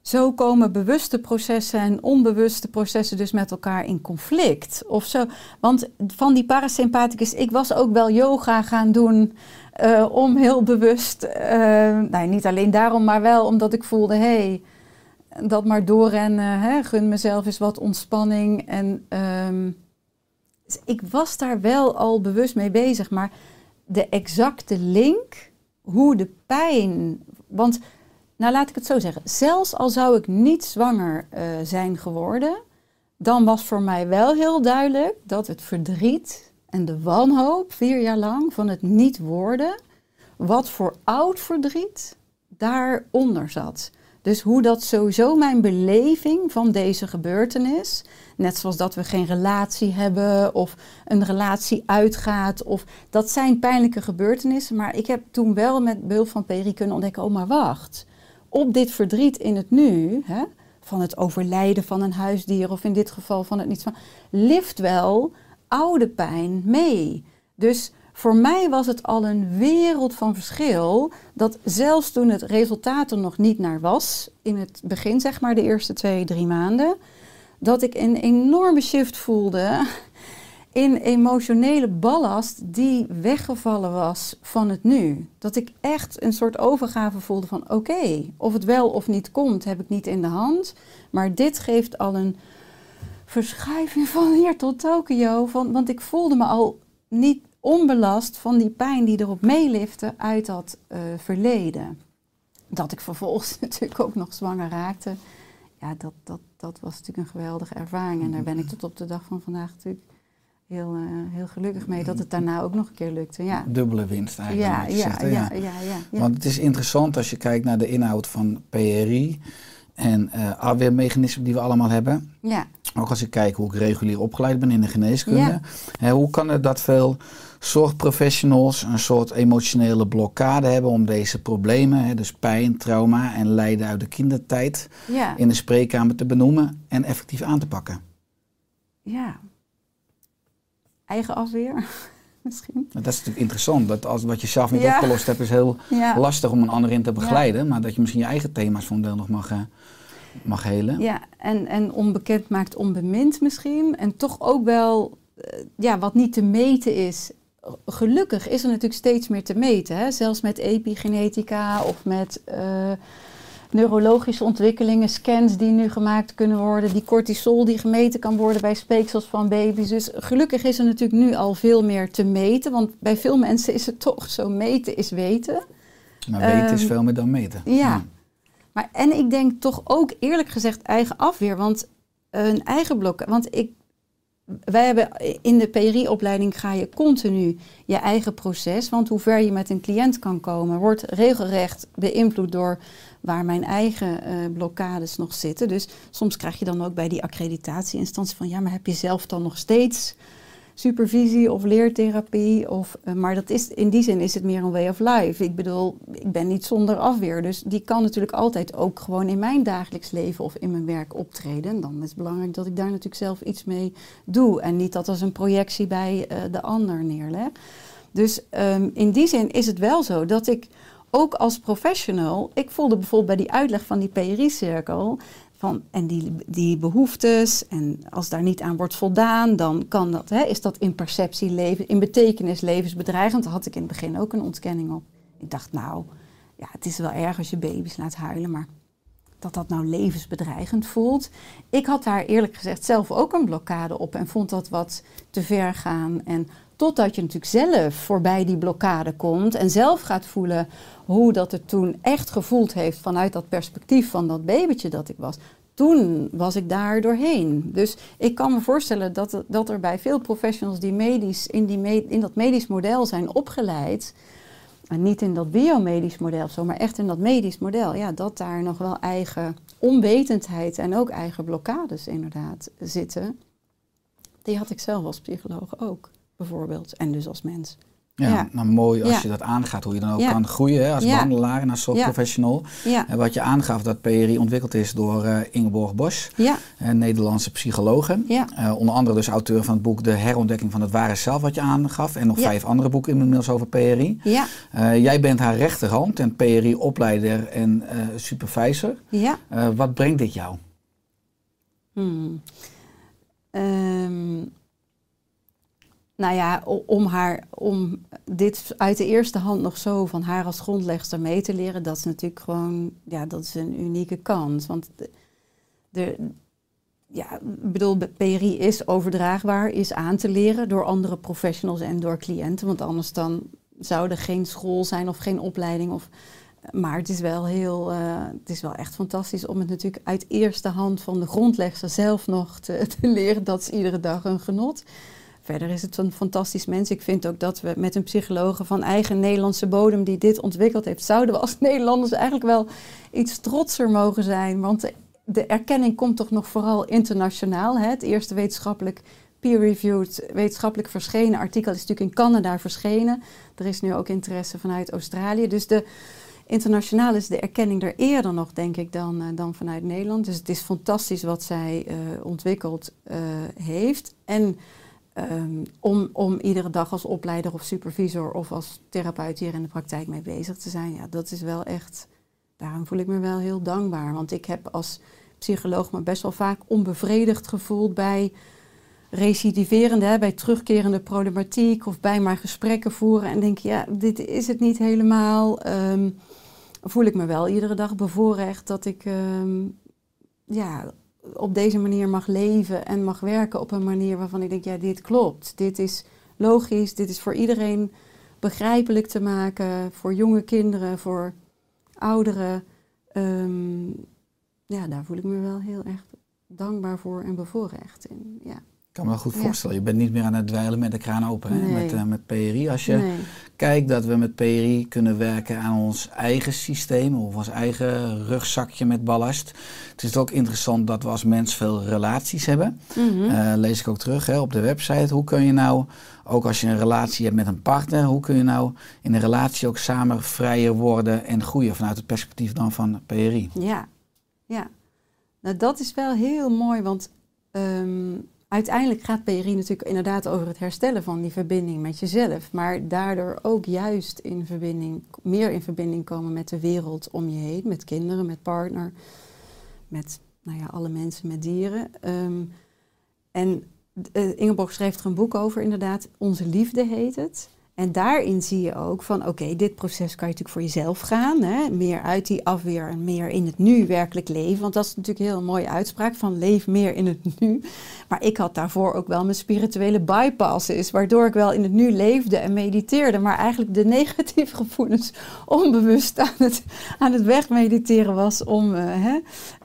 zo komen bewuste processen en onbewuste processen dus met elkaar in conflict. Of zo. Want van die parasympathicus, ik was ook wel yoga gaan doen eh, om heel bewust, eh, nou, niet alleen daarom, maar wel omdat ik voelde, hé, hey, dat maar doorrennen, hè, gun mezelf eens wat ontspanning. En ehm, dus ik was daar wel al bewust mee bezig, maar de exacte link, hoe de pijn, want nou laat ik het zo zeggen, zelfs al zou ik niet zwanger eh, zijn geworden, dan was voor mij wel heel duidelijk dat het verdriet en de wanhoop vier jaar lang van het niet worden, wat voor oud verdriet daaronder zat. Dus hoe dat sowieso mijn beleving van deze gebeurtenis, net zoals dat we geen relatie hebben of een relatie uitgaat, of dat zijn pijnlijke gebeurtenissen. Maar ik heb toen wel met behulp van Peri kunnen ontdekken, oh maar wacht, op dit verdriet in het nu, hè, van het overlijden van een huisdier of in dit geval van het niet van, lift wel oude pijn mee. Dus voor mij was het al een wereld van verschil dat zelfs toen het resultaat er nog niet naar was, in het begin zeg maar de eerste twee, drie maanden, dat ik een enorme shift voelde in emotionele ballast die weggevallen was van het nu. Dat ik echt een soort overgave voelde van oké, of het wel of niet komt, heb ik niet in de hand. Maar dit geeft al een verschuiving van hier tot Tokio. Van, want ik voelde me al niet onbelast van die pijn die erop meelifte uit dat eh, verleden. Dat ik vervolgens natuurlijk ook nog zwanger raakte. Ja, dat, dat, dat was natuurlijk een geweldige ervaring. En daar ben ik tot op de dag van vandaag natuurlijk heel, eh, heel gelukkig mee dat het daarna ook nog een keer lukte. Ja, Dubbele winst eigenlijk. ja, zegt, ja, ja, ja, ja. Want het is interessant als je kijkt naar de inhoud van PRI en eh afweermechanismen die we allemaal hebben. ja. Ook als ik kijk hoe ik regulier opgeleid ben in de geneeskunde. Ja. Hè, hoe kan het dat veel zorgprofessionals een soort emotionele blokkade hebben om deze problemen, hè, dus pijn, trauma en lijden uit de kindertijd, ja. in de spreekkamer te benoemen en effectief aan te pakken? ja. Eigen afweer, misschien. Dat is natuurlijk interessant. Dat als wat je zelf niet Ja. opgelost hebt, is heel Ja. lastig om een ander in te begeleiden. Maar dat je misschien je eigen thema's voor een deel nog mag, eh, mag helen. Ja, en, en onbekend maakt onbemind misschien. En toch ook wel eh, ja, wat niet te meten is. Gelukkig is er natuurlijk steeds meer te meten. Hè? Zelfs met epigenetica of met eh, neurologische ontwikkelingen, scans die nu gemaakt kunnen worden, die cortisol die gemeten kan worden bij speeksels van baby's. Dus gelukkig is er natuurlijk nu al veel meer te meten. Want bij veel mensen is het toch zo meten is weten. Maar weten is Ehm, veel meer dan meten. Ja. Maar, en ik denk toch ook eerlijk gezegd eigen afweer. Want een eigen blok. Want ik, wij hebben in de PRI-opleiding ga je continu je eigen proces. Want hoe ver je met een cliënt kan komen, wordt regelrecht beïnvloed door waar mijn eigen eh, blokkades nog zitten. Dus soms krijg je dan ook bij die accreditatieinstantie van ja, maar heb je zelf dan nog steeds supervisie of leertherapie. Of, eh, maar dat is, in die zin is het meer een way of life. Ik bedoel, ik ben niet zonder afweer. Dus die kan natuurlijk altijd ook gewoon in mijn dagelijks leven of in mijn werk optreden. En dan is het belangrijk dat ik daar natuurlijk zelf iets mee doe. En niet dat als een projectie bij eh, de ander neerleg. Dus ehm, in die zin is het wel zo dat ik ook als professional, ik voelde bijvoorbeeld bij die uitleg van die PRI-cirkel, van, en die, die behoeftes, en als daar niet aan wordt voldaan, dan kan dat, hè, is dat in perceptie, leven, in betekenis levensbedreigend. Daar had ik in het begin ook een ontkenning op. Ik dacht, nou, ja, het is wel erg als je baby's laat huilen, maar dat dat nou levensbedreigend voelt. Ik had daar eerlijk gezegd zelf ook een blokkade op en vond dat wat te ver gaan. En totdat je natuurlijk zelf voorbij die blokkade komt en zelf gaat voelen hoe dat het toen echt gevoeld heeft vanuit dat perspectief van dat babytje dat ik was. Toen was ik daar doorheen. Dus ik kan me voorstellen dat, dat er bij veel professionals die medisch, in, die in dat medisch model zijn opgeleid, en niet in dat biomedisch model of zo, maar echt in dat medisch model, ja, dat daar nog wel eigen onwetendheid en ook eigen blokkades inderdaad zitten. Die had ik zelf als psycholoog ook, bijvoorbeeld. En dus als mens. Ja, Ja. nou mooi als Ja. je dat aangaat, hoe je dan ook Ja. kan groeien hè, als behandelaar en als zorgprofessional. Ja, En wat je aangaf dat PRI ontwikkeld is door eh, Ingeborg Bosch, ja, een Nederlandse psychologe. ja, Eh, onder andere dus auteur van het boek De herontdekking van het ware zelf, wat je aangaf. En nog vijf andere boeken inmiddels over PRI. ja, Eh, jij bent haar rechterhand en PRI-opleider en eh, supervisor. ja. Eh, wat brengt dit jou? Hmm. Ehm, nou ja, om, haar, om dit uit de eerste hand nog zo van haar als grondlegster mee te leren, dat is natuurlijk gewoon, ja, dat is een unieke kans. Want de, ja, bedoel, PRI is overdraagbaar, is aan te leren door andere professionals en door cliënten. Want anders dan zou er geen school zijn of geen opleiding. Of, maar het is wel heel, eh, het is wel echt fantastisch om het natuurlijk uit eerste hand van de grondlegster zelf nog te, te leren. Dat is iedere dag een genot. Verder is het een fantastisch mens. Ik vind ook dat we met een psychologe van eigen Nederlandse bodem die dit ontwikkeld heeft, zouden we als Nederlanders eigenlijk wel iets trotser mogen zijn. Want de, erkenning komt toch nog vooral internationaal. Hè? Het eerste wetenschappelijk peer-reviewed, wetenschappelijk verschenen artikel is natuurlijk in Canada verschenen. Er is nu ook interesse vanuit Australië. Dus de, internationaal is de erkenning er eerder nog, denk ik, dan, eh, dan vanuit Nederland. Dus het is fantastisch wat zij eh, ontwikkeld eh, heeft. En ehm, om, om iedere dag als opleider of supervisor of als therapeut hier in de praktijk mee bezig te zijn, ja, dat is wel echt. Daarom voel ik me wel heel dankbaar. Want ik heb als psycholoog me best wel vaak onbevredigd gevoeld bij recidiverende, hè, bij terugkerende problematiek of bij maar gesprekken voeren en denk ja, dit is het niet helemaal. Ehm, voel ik me wel iedere dag bevoorrecht dat ik ehm, ja, op deze manier mag leven en mag werken op een manier waarvan ik denk, ja, dit klopt. Dit is logisch, dit is voor iedereen begrijpelijk te maken, voor jonge kinderen, voor ouderen. Ehm, ja, daar voel ik me wel heel erg dankbaar voor en bevoorrecht in. Ja. Ik kan me wel goed Ja. voorstellen. Je bent niet meer aan het dweilen met de kraan open hè, Nee. met, eh, met PRI. Als je Nee. kijkt dat we met PRI kunnen werken aan ons eigen systeem of ons eigen rugzakje met ballast. Het is ook interessant dat we als mens veel relaties hebben. Eh, lees ik ook terug hè, op de website. Hoe kun je nou, ook als je een relatie hebt met een partner, hoe kun je nou in een relatie ook samen vrijer worden en groeien vanuit het perspectief dan van PRI? Ja, ja. Nou, dat is wel heel mooi, want ehm, uiteindelijk gaat PRI natuurlijk inderdaad over het herstellen van die verbinding met jezelf. Maar daardoor ook juist in verbinding, meer in verbinding komen met de wereld om je heen. Met kinderen, met partner, met nou ja, alle mensen, met dieren. Ehm, en eh, Ingeborg schreef er een boek over, inderdaad. Onze liefde heet het. En daarin zie je ook van, oké, dit proces kan je natuurlijk voor jezelf gaan. Hè? Meer uit die afweer en meer in het nu werkelijk leven. Want dat is natuurlijk een heel mooie uitspraak van leef meer in het nu. Maar ik had daarvoor ook wel mijn spirituele bypasses. Waardoor ik wel in het nu leefde en mediteerde. Maar eigenlijk de negatieve gevoelens onbewust aan het, aan het wegmediteren was. Om eh, hè,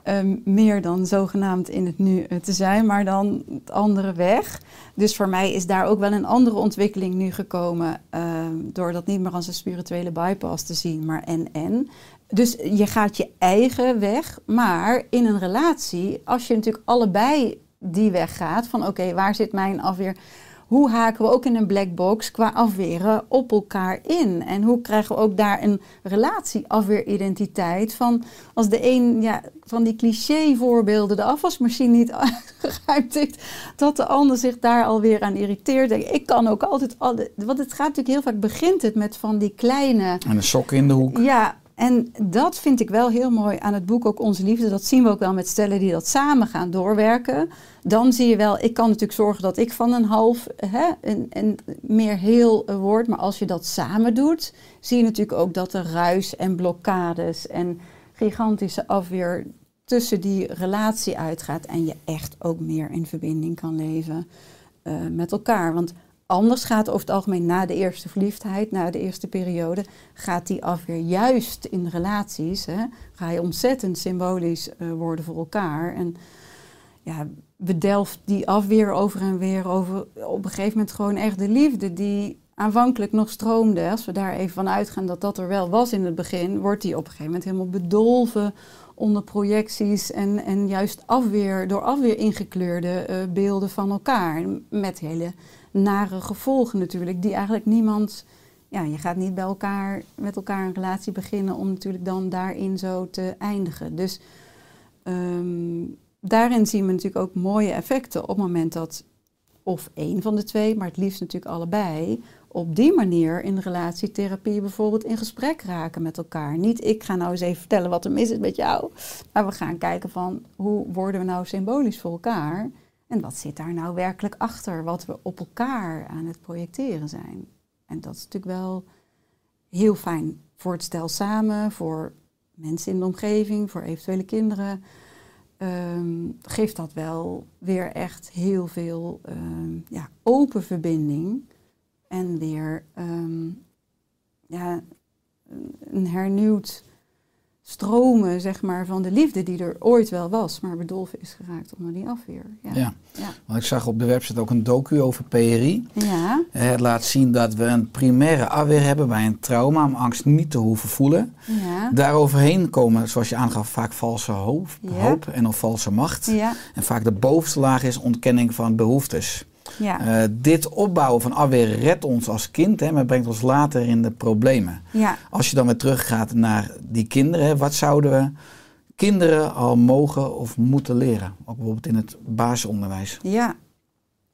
ehm, meer dan zogenaamd in het nu eh, te zijn. Maar dan het andere weg. Dus voor mij is daar ook wel een andere ontwikkeling nu gekomen. ehm, door dat niet meer als een spirituele bypass te zien, maar en-en. Dus je gaat je eigen weg, maar in een relatie, als je natuurlijk allebei die weg gaat, van oké, waar zit mijn afweer? Hoe haken we ook in een black box qua afweren op elkaar in? En hoe krijgen we ook daar een relatie-afweeridentiteit van als de een ja, van die cliché-voorbeelden de afwasmachine niet heeft, dat de ander zich daar alweer aan irriteert. Ik kan ook altijd, want het gaat natuurlijk heel vaak begint het met van die kleine En een sok in de hoek. ja, en dat vind ik wel heel mooi aan het boek ook Onze Liefde. Dat zien we ook wel met stellen die dat samen gaan doorwerken. Dan zie je wel, ik kan natuurlijk zorgen dat ik van een half hè, een, meer heel eh, word. Maar als je dat samen doet, zie je natuurlijk ook dat er ruis en blokkades en gigantische afweer tussen die relatie uitgaat. En je echt ook meer in verbinding kan leven eh, met elkaar. Want anders gaat over het algemeen na de eerste verliefdheid, na de eerste periode, gaat die afweer juist in relaties. Hè, ga je ontzettend symbolisch eh, worden voor elkaar. En ja, bedelft die afweer over en weer over op een gegeven moment gewoon echt de liefde die aanvankelijk nog stroomde. Als we daar even van uitgaan dat dat er wel was in het begin, wordt die op een gegeven moment helemaal bedolven onder projecties en, en juist afweer, door afweer ingekleurde eh, beelden van elkaar. Met hele nare gevolgen natuurlijk, die eigenlijk niemand... Ja, je gaat niet bij elkaar, met elkaar een relatie beginnen om natuurlijk dan daarin zo te eindigen. Dus ehm, daarin zien we natuurlijk ook mooie effecten op het moment dat of één van de twee, maar het liefst natuurlijk allebei, op die manier in relatietherapie bijvoorbeeld in gesprek raken met elkaar. Niet ik ga nou eens even vertellen wat er mis is met jou, maar we gaan kijken van hoe worden we nou symbolisch voor elkaar en wat zit daar nou werkelijk achter, wat we op elkaar aan het projecteren zijn. En dat is natuurlijk wel heel fijn voor het stel samen, voor mensen in de omgeving, voor eventuele kinderen. Ehm, geeft dat wel weer echt heel veel ehm, ja, open verbinding. En weer ehm, ja, een- een hernieuwd stromen zeg maar, van de liefde die er ooit wel was, maar bedolven is geraakt onder die afweer. Ja. Ja. Ja. Want ik zag op de website ook een docu over PRI. Ja. Eh, Het laat zien dat we een primaire afweer hebben bij een trauma om angst niet te hoeven voelen. Ja. Daaroverheen komen, zoals je aangaf, vaak valse hoop, hoop en of valse macht. Ja. En vaak de bovenste laag is ontkenning van behoeftes. Ja. Eh, dit opbouwen van afweer redt ons als kind, hè, maar brengt ons later in de problemen. ja. Als je dan weer teruggaat naar die kinderen, hè, wat zouden we kinderen al mogen of moeten leren? Ook bijvoorbeeld in het basisonderwijs. Ja,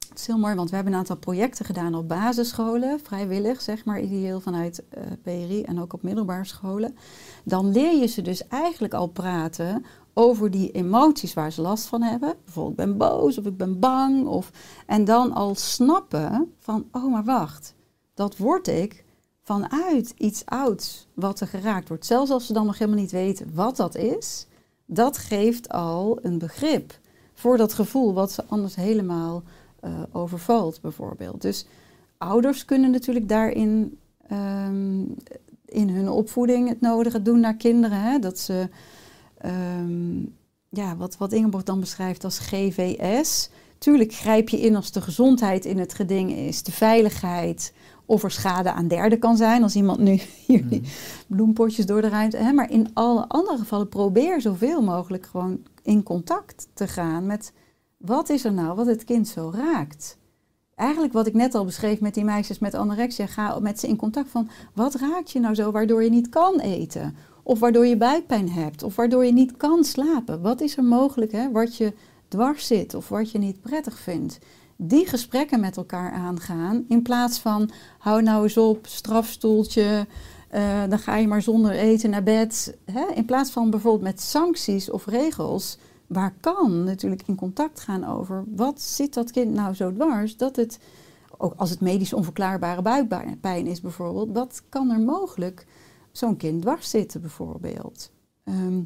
het is heel mooi, want we hebben een aantal projecten gedaan op basisscholen, vrijwillig, zeg maar, ideeel vanuit eh PRI en ook op middelbare scholen. Dan leer je ze dus eigenlijk al praten over die emoties waar ze last van hebben. Bijvoorbeeld, ik ben boos of ik ben bang. Of, en dan al snappen van, oh maar wacht, dat word ik vanuit iets ouds wat er geraakt wordt. Zelfs als ze dan nog helemaal niet weten wat dat is, dat geeft al een begrip voor dat gevoel wat ze anders helemaal uh, overvalt, bijvoorbeeld. Dus ouders kunnen natuurlijk daarin ehm, in hun opvoeding het nodige doen naar kinderen. Hè? Dat ze, ehm, ja, wat, wat Ingeborg dan beschrijft als GVS. Tuurlijk grijp je in als de gezondheid in het geding is, de veiligheid, of er schade aan derden kan zijn. Als iemand nu hier mhm. bloempotjes door de ruimte. Hè, maar in alle andere gevallen probeer zoveel mogelijk gewoon in contact te gaan met wat is er nou wat het kind zo raakt. Eigenlijk wat ik net al beschreef met die meisjes met anorexia, ga met ze in contact van wat raakt je nou zo waardoor je niet kan eten? Of waardoor je buikpijn hebt, of waardoor je niet kan slapen. Wat is er mogelijk hè, wat je dwars zit of wat je niet prettig vindt? die gesprekken met elkaar aangaan. In plaats van hou nou eens op, strafstoeltje, uh, dan ga je maar zonder eten naar bed. Hè? In plaats van bijvoorbeeld met sancties of regels, waar kan natuurlijk in contact gaan over wat zit dat kind nou zo dwars dat het, ook als het medisch onverklaarbare buikpijn is bijvoorbeeld, wat kan er mogelijk zo'n kind dwars zitten bijvoorbeeld. Ehm,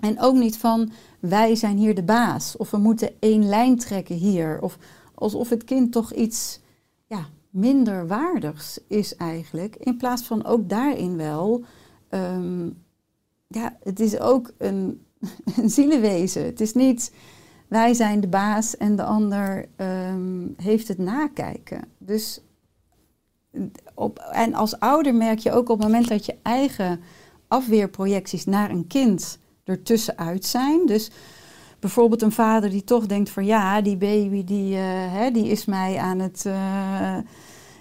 en ook niet van wij zijn hier de baas of we moeten één lijn trekken hier of alsof het kind toch iets ja, minder waardigs is eigenlijk. In plaats van ook daarin wel, ehm, ja, het is ook een, een zielenwezen. Het is niet wij zijn de baas en de ander ehm, heeft het nakijken. Dus en als ouder merk je ook op het moment dat je eigen afweerprojecties naar een kind ertussenuit zijn. Dus bijvoorbeeld een vader die toch denkt van ja, die baby die, uh, hè, die is mij aan het. Uh,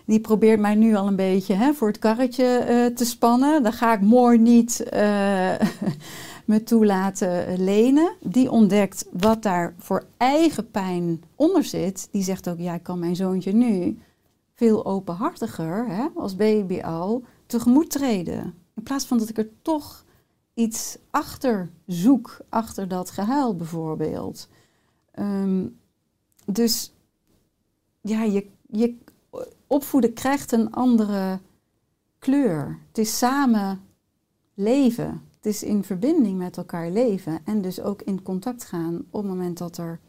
die probeert mij nu al een beetje hè, voor het karretje uh, te spannen. Dan ga ik mooi niet me toe laten lenen. Die ontdekt wat daar voor eigen pijn onder zit. Die zegt ook, ja, ik kan mijn zoontje nu veel openhartiger, hè, als baby al, tegemoet treden. In plaats van dat ik er toch iets achter zoek, achter dat gehuil bijvoorbeeld. Ehm, dus ja, je, je opvoeden krijgt een andere kleur. Het is samen leven. Het is in verbinding met elkaar leven en dus ook in contact gaan op het moment dat er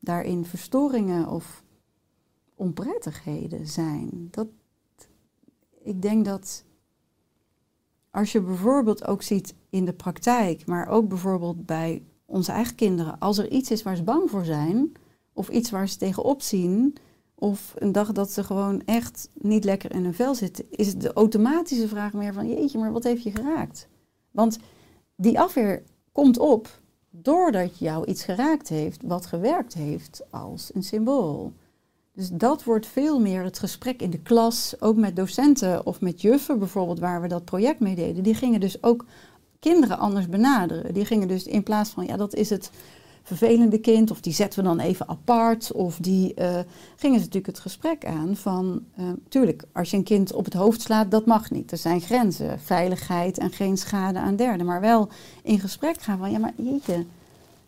daarin verstoringen of onprettigheden zijn. Dat, ik denk dat als je bijvoorbeeld ook ziet in de praktijk, maar ook bijvoorbeeld bij onze eigen kinderen, als er iets is waar ze bang voor zijn, of iets waar ze tegenop zien, of een dag dat ze gewoon echt niet lekker in hun vel zitten, is het de automatische vraag meer van jeetje, maar wat heeft je geraakt? Want die afweer komt op doordat jou iets geraakt heeft wat gewerkt heeft als een symbool. Dus dat wordt veel meer het gesprek in de klas, ook met docenten of met juffen bijvoorbeeld, waar we dat project mee deden. Die gingen dus ook kinderen anders benaderen. Die gingen dus in plaats van, ja, dat is het vervelende kind, of die zetten we dan even apart, of die uh, gingen ze natuurlijk het gesprek aan van, uh, tuurlijk, als je een kind op het hoofd slaat, dat mag niet. Er zijn grenzen, veiligheid en geen schade aan derden, maar wel in gesprek gaan van, ja, maar jeetje,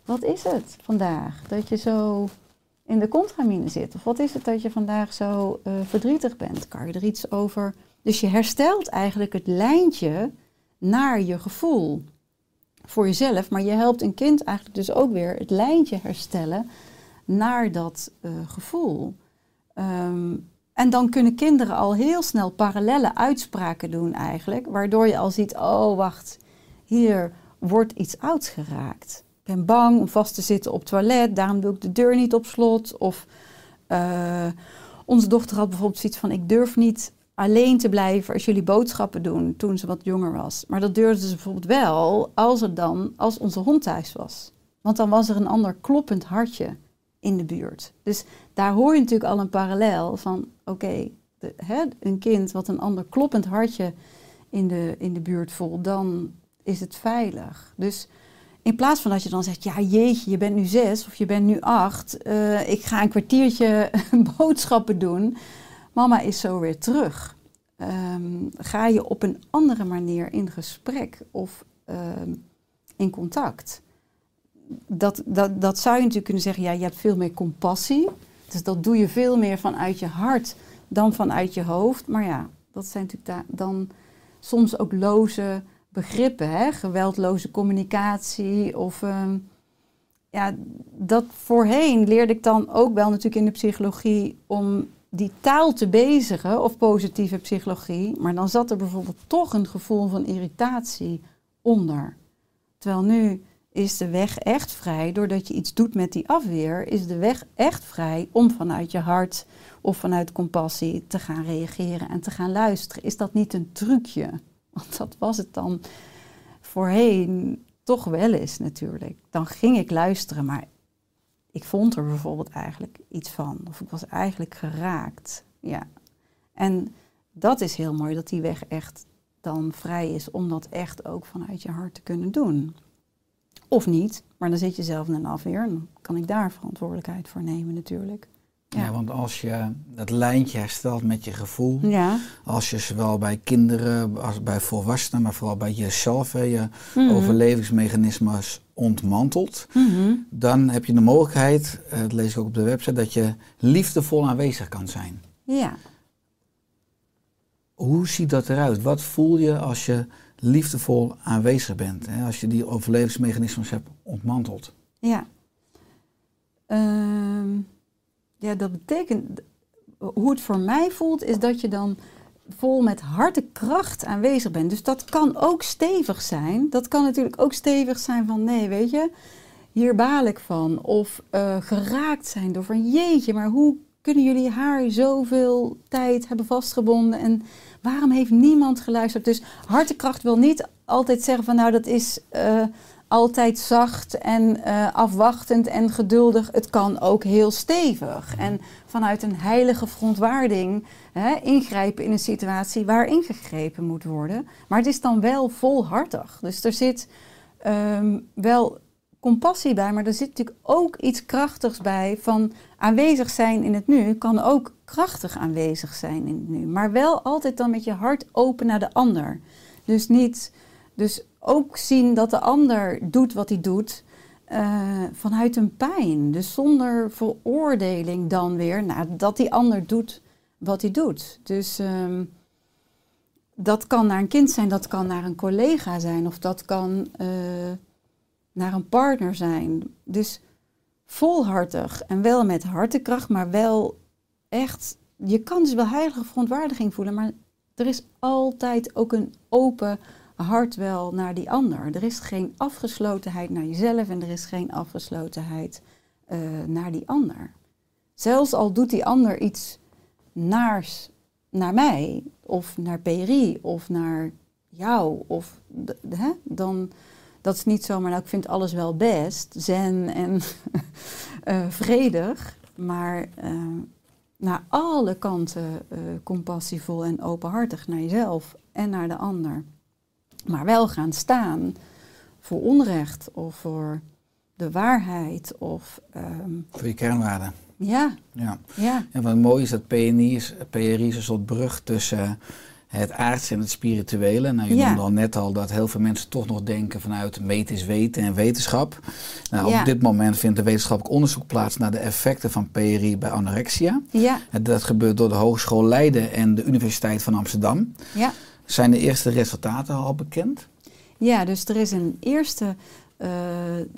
wat is het vandaag dat je zo in de contramine zit? Of wat is het dat je vandaag zo uh, verdrietig bent? Kan je er iets over? Dus je herstelt eigenlijk het lijntje naar je gevoel voor jezelf, maar je helpt een kind eigenlijk dus ook weer het lijntje herstellen naar dat uh, gevoel. Um, en dan kunnen kinderen al heel snel parallelle uitspraken doen eigenlijk, waardoor je al ziet, oh wacht, hier wordt iets ouds geraakt ben bang om vast te zitten op het toilet, daarom doe ik de deur niet op slot. Of uh, onze dochter had bijvoorbeeld zoiets van: ik durf niet alleen te blijven als jullie boodschappen doen toen ze wat jonger was. Maar dat durfde ze bijvoorbeeld wel als er dan, als onze hond thuis was. Want dan was er een ander kloppend hartje in de buurt. Dus daar hoor je natuurlijk al een parallel van: oké, een kind wat een ander kloppend hartje in de, in de buurt voelt, dan is het veilig. Dus in plaats van dat je dan zegt, ja jeetje, je bent nu zes of je bent nu acht. Uh, ik ga een kwartiertje boodschappen doen. Mama is zo weer terug. Um, ga je op een andere manier in gesprek of um, in contact. dat, dat, dat zou je natuurlijk kunnen zeggen, ja, je hebt veel meer compassie. Dus dat doe je veel meer vanuit je hart dan vanuit je hoofd. Maar ja, dat zijn natuurlijk da- dan soms ook loze begrippen, hè? geweldloze communicatie of... ehm, ja, dat voorheen leerde ik dan ook wel natuurlijk in de psychologie om die taal te bezigen of positieve psychologie. Maar dan zat er bijvoorbeeld toch een gevoel van irritatie onder. Terwijl nu is de weg echt vrij, doordat je iets doet met die afweer, is de weg echt vrij om vanuit je hart of vanuit compassie te gaan reageren en te gaan luisteren. Is dat niet een trucje? Want dat was het dan voorheen toch wel eens natuurlijk. Dan ging ik luisteren, maar ik vond er bijvoorbeeld eigenlijk iets van. Of ik was eigenlijk geraakt. Ja. En dat is heel mooi dat die weg echt dan vrij is om dat echt ook vanuit je hart te kunnen doen. Of niet, maar dan zit je zelf in een afweer en dan kan ik daar verantwoordelijkheid voor nemen natuurlijk. Ja. want als je dat lijntje herstelt met je gevoel, Ja. als je zowel bij kinderen als bij volwassenen, maar vooral bij jezelf, hè, je Mhm. overlevingsmechanismes ontmantelt, Mhm. dan heb je de mogelijkheid, eh, dat lees ik ook op de website, dat je liefdevol aanwezig kan zijn. Ja. Hoe ziet dat eruit? Wat voel je als je liefdevol aanwezig bent? Hè? Als je die overlevingsmechanismes hebt ontmanteld? Ja. Ehm, ja, dat betekent. Hoe het voor mij voelt, is dat je dan vol met harde kracht aanwezig bent. Dus dat kan ook stevig zijn. Dat kan natuurlijk ook stevig zijn van nee, weet je, hier baal ik van. Of eh, geraakt zijn door van jeetje, maar hoe kunnen jullie haar zoveel tijd hebben vastgebonden en waarom heeft niemand geluisterd? Dus hartekracht wil niet altijd zeggen van nou dat is eh, altijd zacht en eh, afwachtend en geduldig. Het kan ook heel stevig en vanuit een heilige verontwaarding hè, ingrijpen in een situatie waar ingegrepen moet worden. Maar het is dan wel volhartig. Dus er zit ehm, wel compassie bij, maar er zit natuurlijk ook iets krachtigs bij van aanwezig zijn in het nu kan ook krachtig aanwezig zijn in het nu, maar wel altijd dan met je hart open naar de ander. Dus niet, dus ook zien dat de ander doet wat hij doet eh, vanuit een pijn, dus zonder veroordeling dan weer, nou, dat die ander doet wat hij doet. Dus ehm, dat kan naar een kind zijn, dat kan naar een collega zijn of dat kan eh, naar een partner zijn. Dus volhartig en wel met hartekracht, maar wel echt. Je kan dus wel heilige verontwaardiging voelen, maar er is altijd ook een open hart wel naar die ander. Er is geen afgeslotenheid naar jezelf en er is geen afgeslotenheid eh, naar die ander. Zelfs al doet die ander iets naars naar mij, of naar PRI, of naar jou, of hè, dan dat is niet zomaar, nou ik vind alles wel best, zen en eh, vredig, maar eh, naar alle kanten compassievol en openhartig naar jezelf en naar de ander. Maar wel gaan staan voor onrecht of voor de waarheid of ehm, Voor je kernwaarden. ja, Ja. ja, En wat mooi is dat PNI is, PRI is een soort brug tussen het aardse en het spirituele. Nou, je Ja. noemde al net al dat heel veel mensen toch nog denken vanuit meten is weten en wetenschap. Nou, Ja. Op dit moment vindt er wetenschappelijk onderzoek plaats naar de effecten van PRI bij anorexia. ja, En dat gebeurt door de Hogeschool Leiden en de Universiteit van Amsterdam. ja. Zijn de eerste resultaten al bekend? Ja, dus er is een eerste. eh,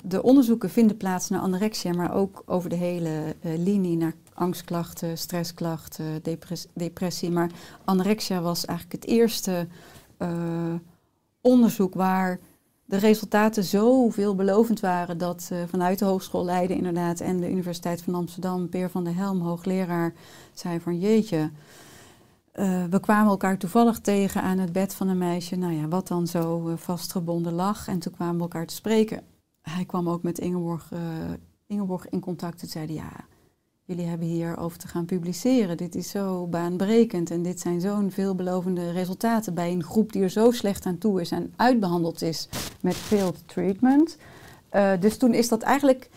de onderzoeken vinden plaats naar anorexia, maar ook over de hele eh, linie naar angstklachten, stressklachten, depres- depressie. Maar anorexia was eigenlijk het eerste eh, onderzoek waar de resultaten zo veelbelovend waren dat vanuit de Hogeschool Leiden inderdaad en de Universiteit van Amsterdam, Peer van der Helm, hoogleraar, zei van jeetje, eh, we kwamen elkaar toevallig tegen aan het bed van een meisje, nou ja, wat dan zo eh, vastgebonden lag. En toen kwamen we elkaar te spreken. Hij kwam ook met Ingeborg, eh, Ingeborg in contact en zeiden, ja, jullie hebben hier over te gaan publiceren. Dit is zo baanbrekend en dit zijn zo'n veelbelovende resultaten bij een groep die er zo slecht aan toe is en uitbehandeld is met failed treatment. Dus toen is dat eigenlijk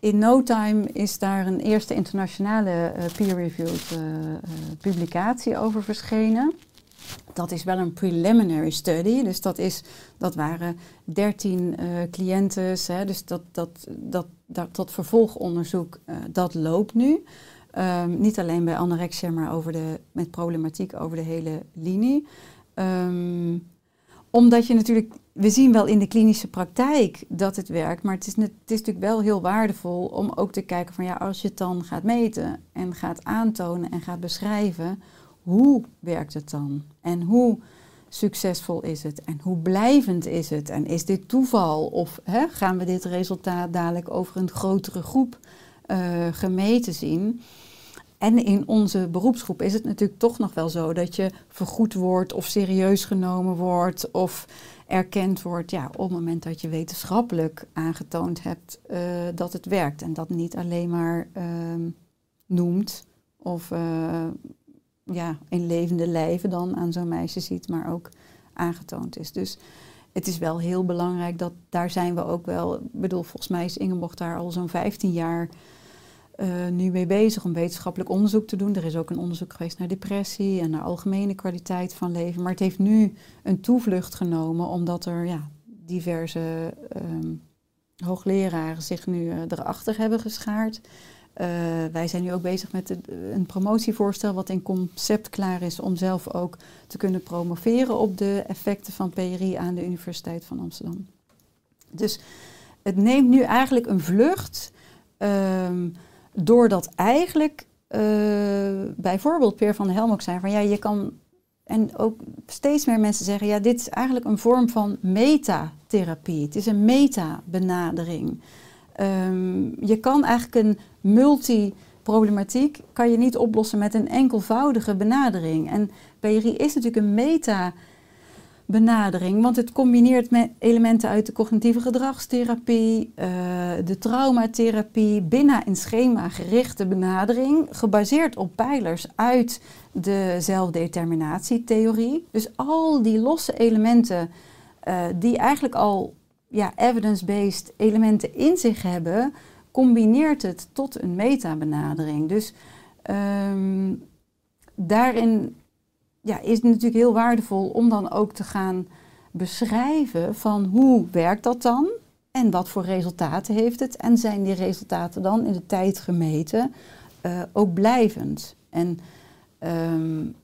in no time is daar een eerste internationale eh, peer-reviewed eh, eh, publicatie over verschenen. Dat is wel een preliminary study, dus dat, is, dat waren 13 eh cliënten. Dus dat, dat, dat, dat, dat vervolgonderzoek, dat loopt nu. Ehm, niet alleen bij anorexia, maar over de, met problematiek over de hele linie. Ehm, omdat je natuurlijk, we zien wel in de klinische praktijk dat het werkt, maar het is, het is natuurlijk wel heel waardevol om ook te kijken van ja, als je het dan gaat meten en gaat aantonen en gaat beschrijven, hoe werkt het dan? En hoe succesvol is het? En hoe blijvend is het? En is dit toeval? Of hè, gaan we dit resultaat dadelijk over een grotere groep eh, gemeten zien? En in onze beroepsgroep is het natuurlijk toch nog wel zo dat je vergoed wordt of serieus genomen wordt of erkend wordt ja, op het moment dat je wetenschappelijk aangetoond hebt eh, dat het werkt. En dat niet alleen maar ehm, noemt of eh, ja, in levende lijven dan aan zo'n meisje ziet, maar ook aangetoond is. Dus het is wel heel belangrijk dat daar zijn we ook wel. Ik bedoel, volgens mij is Ingeborg daar al zo'n 15 jaar uh, nu mee bezig om wetenschappelijk onderzoek te doen. Er is ook een onderzoek geweest naar depressie en naar algemene kwaliteit van leven. Maar het heeft nu een toevlucht genomen omdat er ja, diverse um, hoogleraren zich nu uh, erachter hebben geschaard. Uh, wij zijn nu ook bezig met een promotievoorstel wat in concept klaar is om zelf ook te kunnen promoveren op de effecten van PRI aan de Universiteit van Amsterdam. Dus het neemt nu eigenlijk een vlucht. Um, doordat eigenlijk uh, bijvoorbeeld Peer van der Helm ook zei van ja, je kan. En ook steeds meer mensen zeggen, ja, dit is eigenlijk een vorm van metatherapie. Het is een meta-benadering. Um, je kan eigenlijk een multi-problematiek kan je niet oplossen met een enkelvoudige benadering. En PRI is natuurlijk een meta benadering, want het combineert met elementen uit de cognitieve gedragstherapie, uh, de traumatherapie, binnen een schema gerichte benadering, gebaseerd op pijlers uit de zelfdeterminatietheorie. Dus al die losse elementen uh, die eigenlijk al ja, evidence-based elementen in zich hebben, combineert het tot een metabenadering. Dus um, daarin ja, is het natuurlijk heel waardevol om dan ook te gaan beschrijven van hoe werkt dat dan en wat voor resultaten heeft het en zijn die resultaten dan in de tijd gemeten uh, ook blijvend. En um,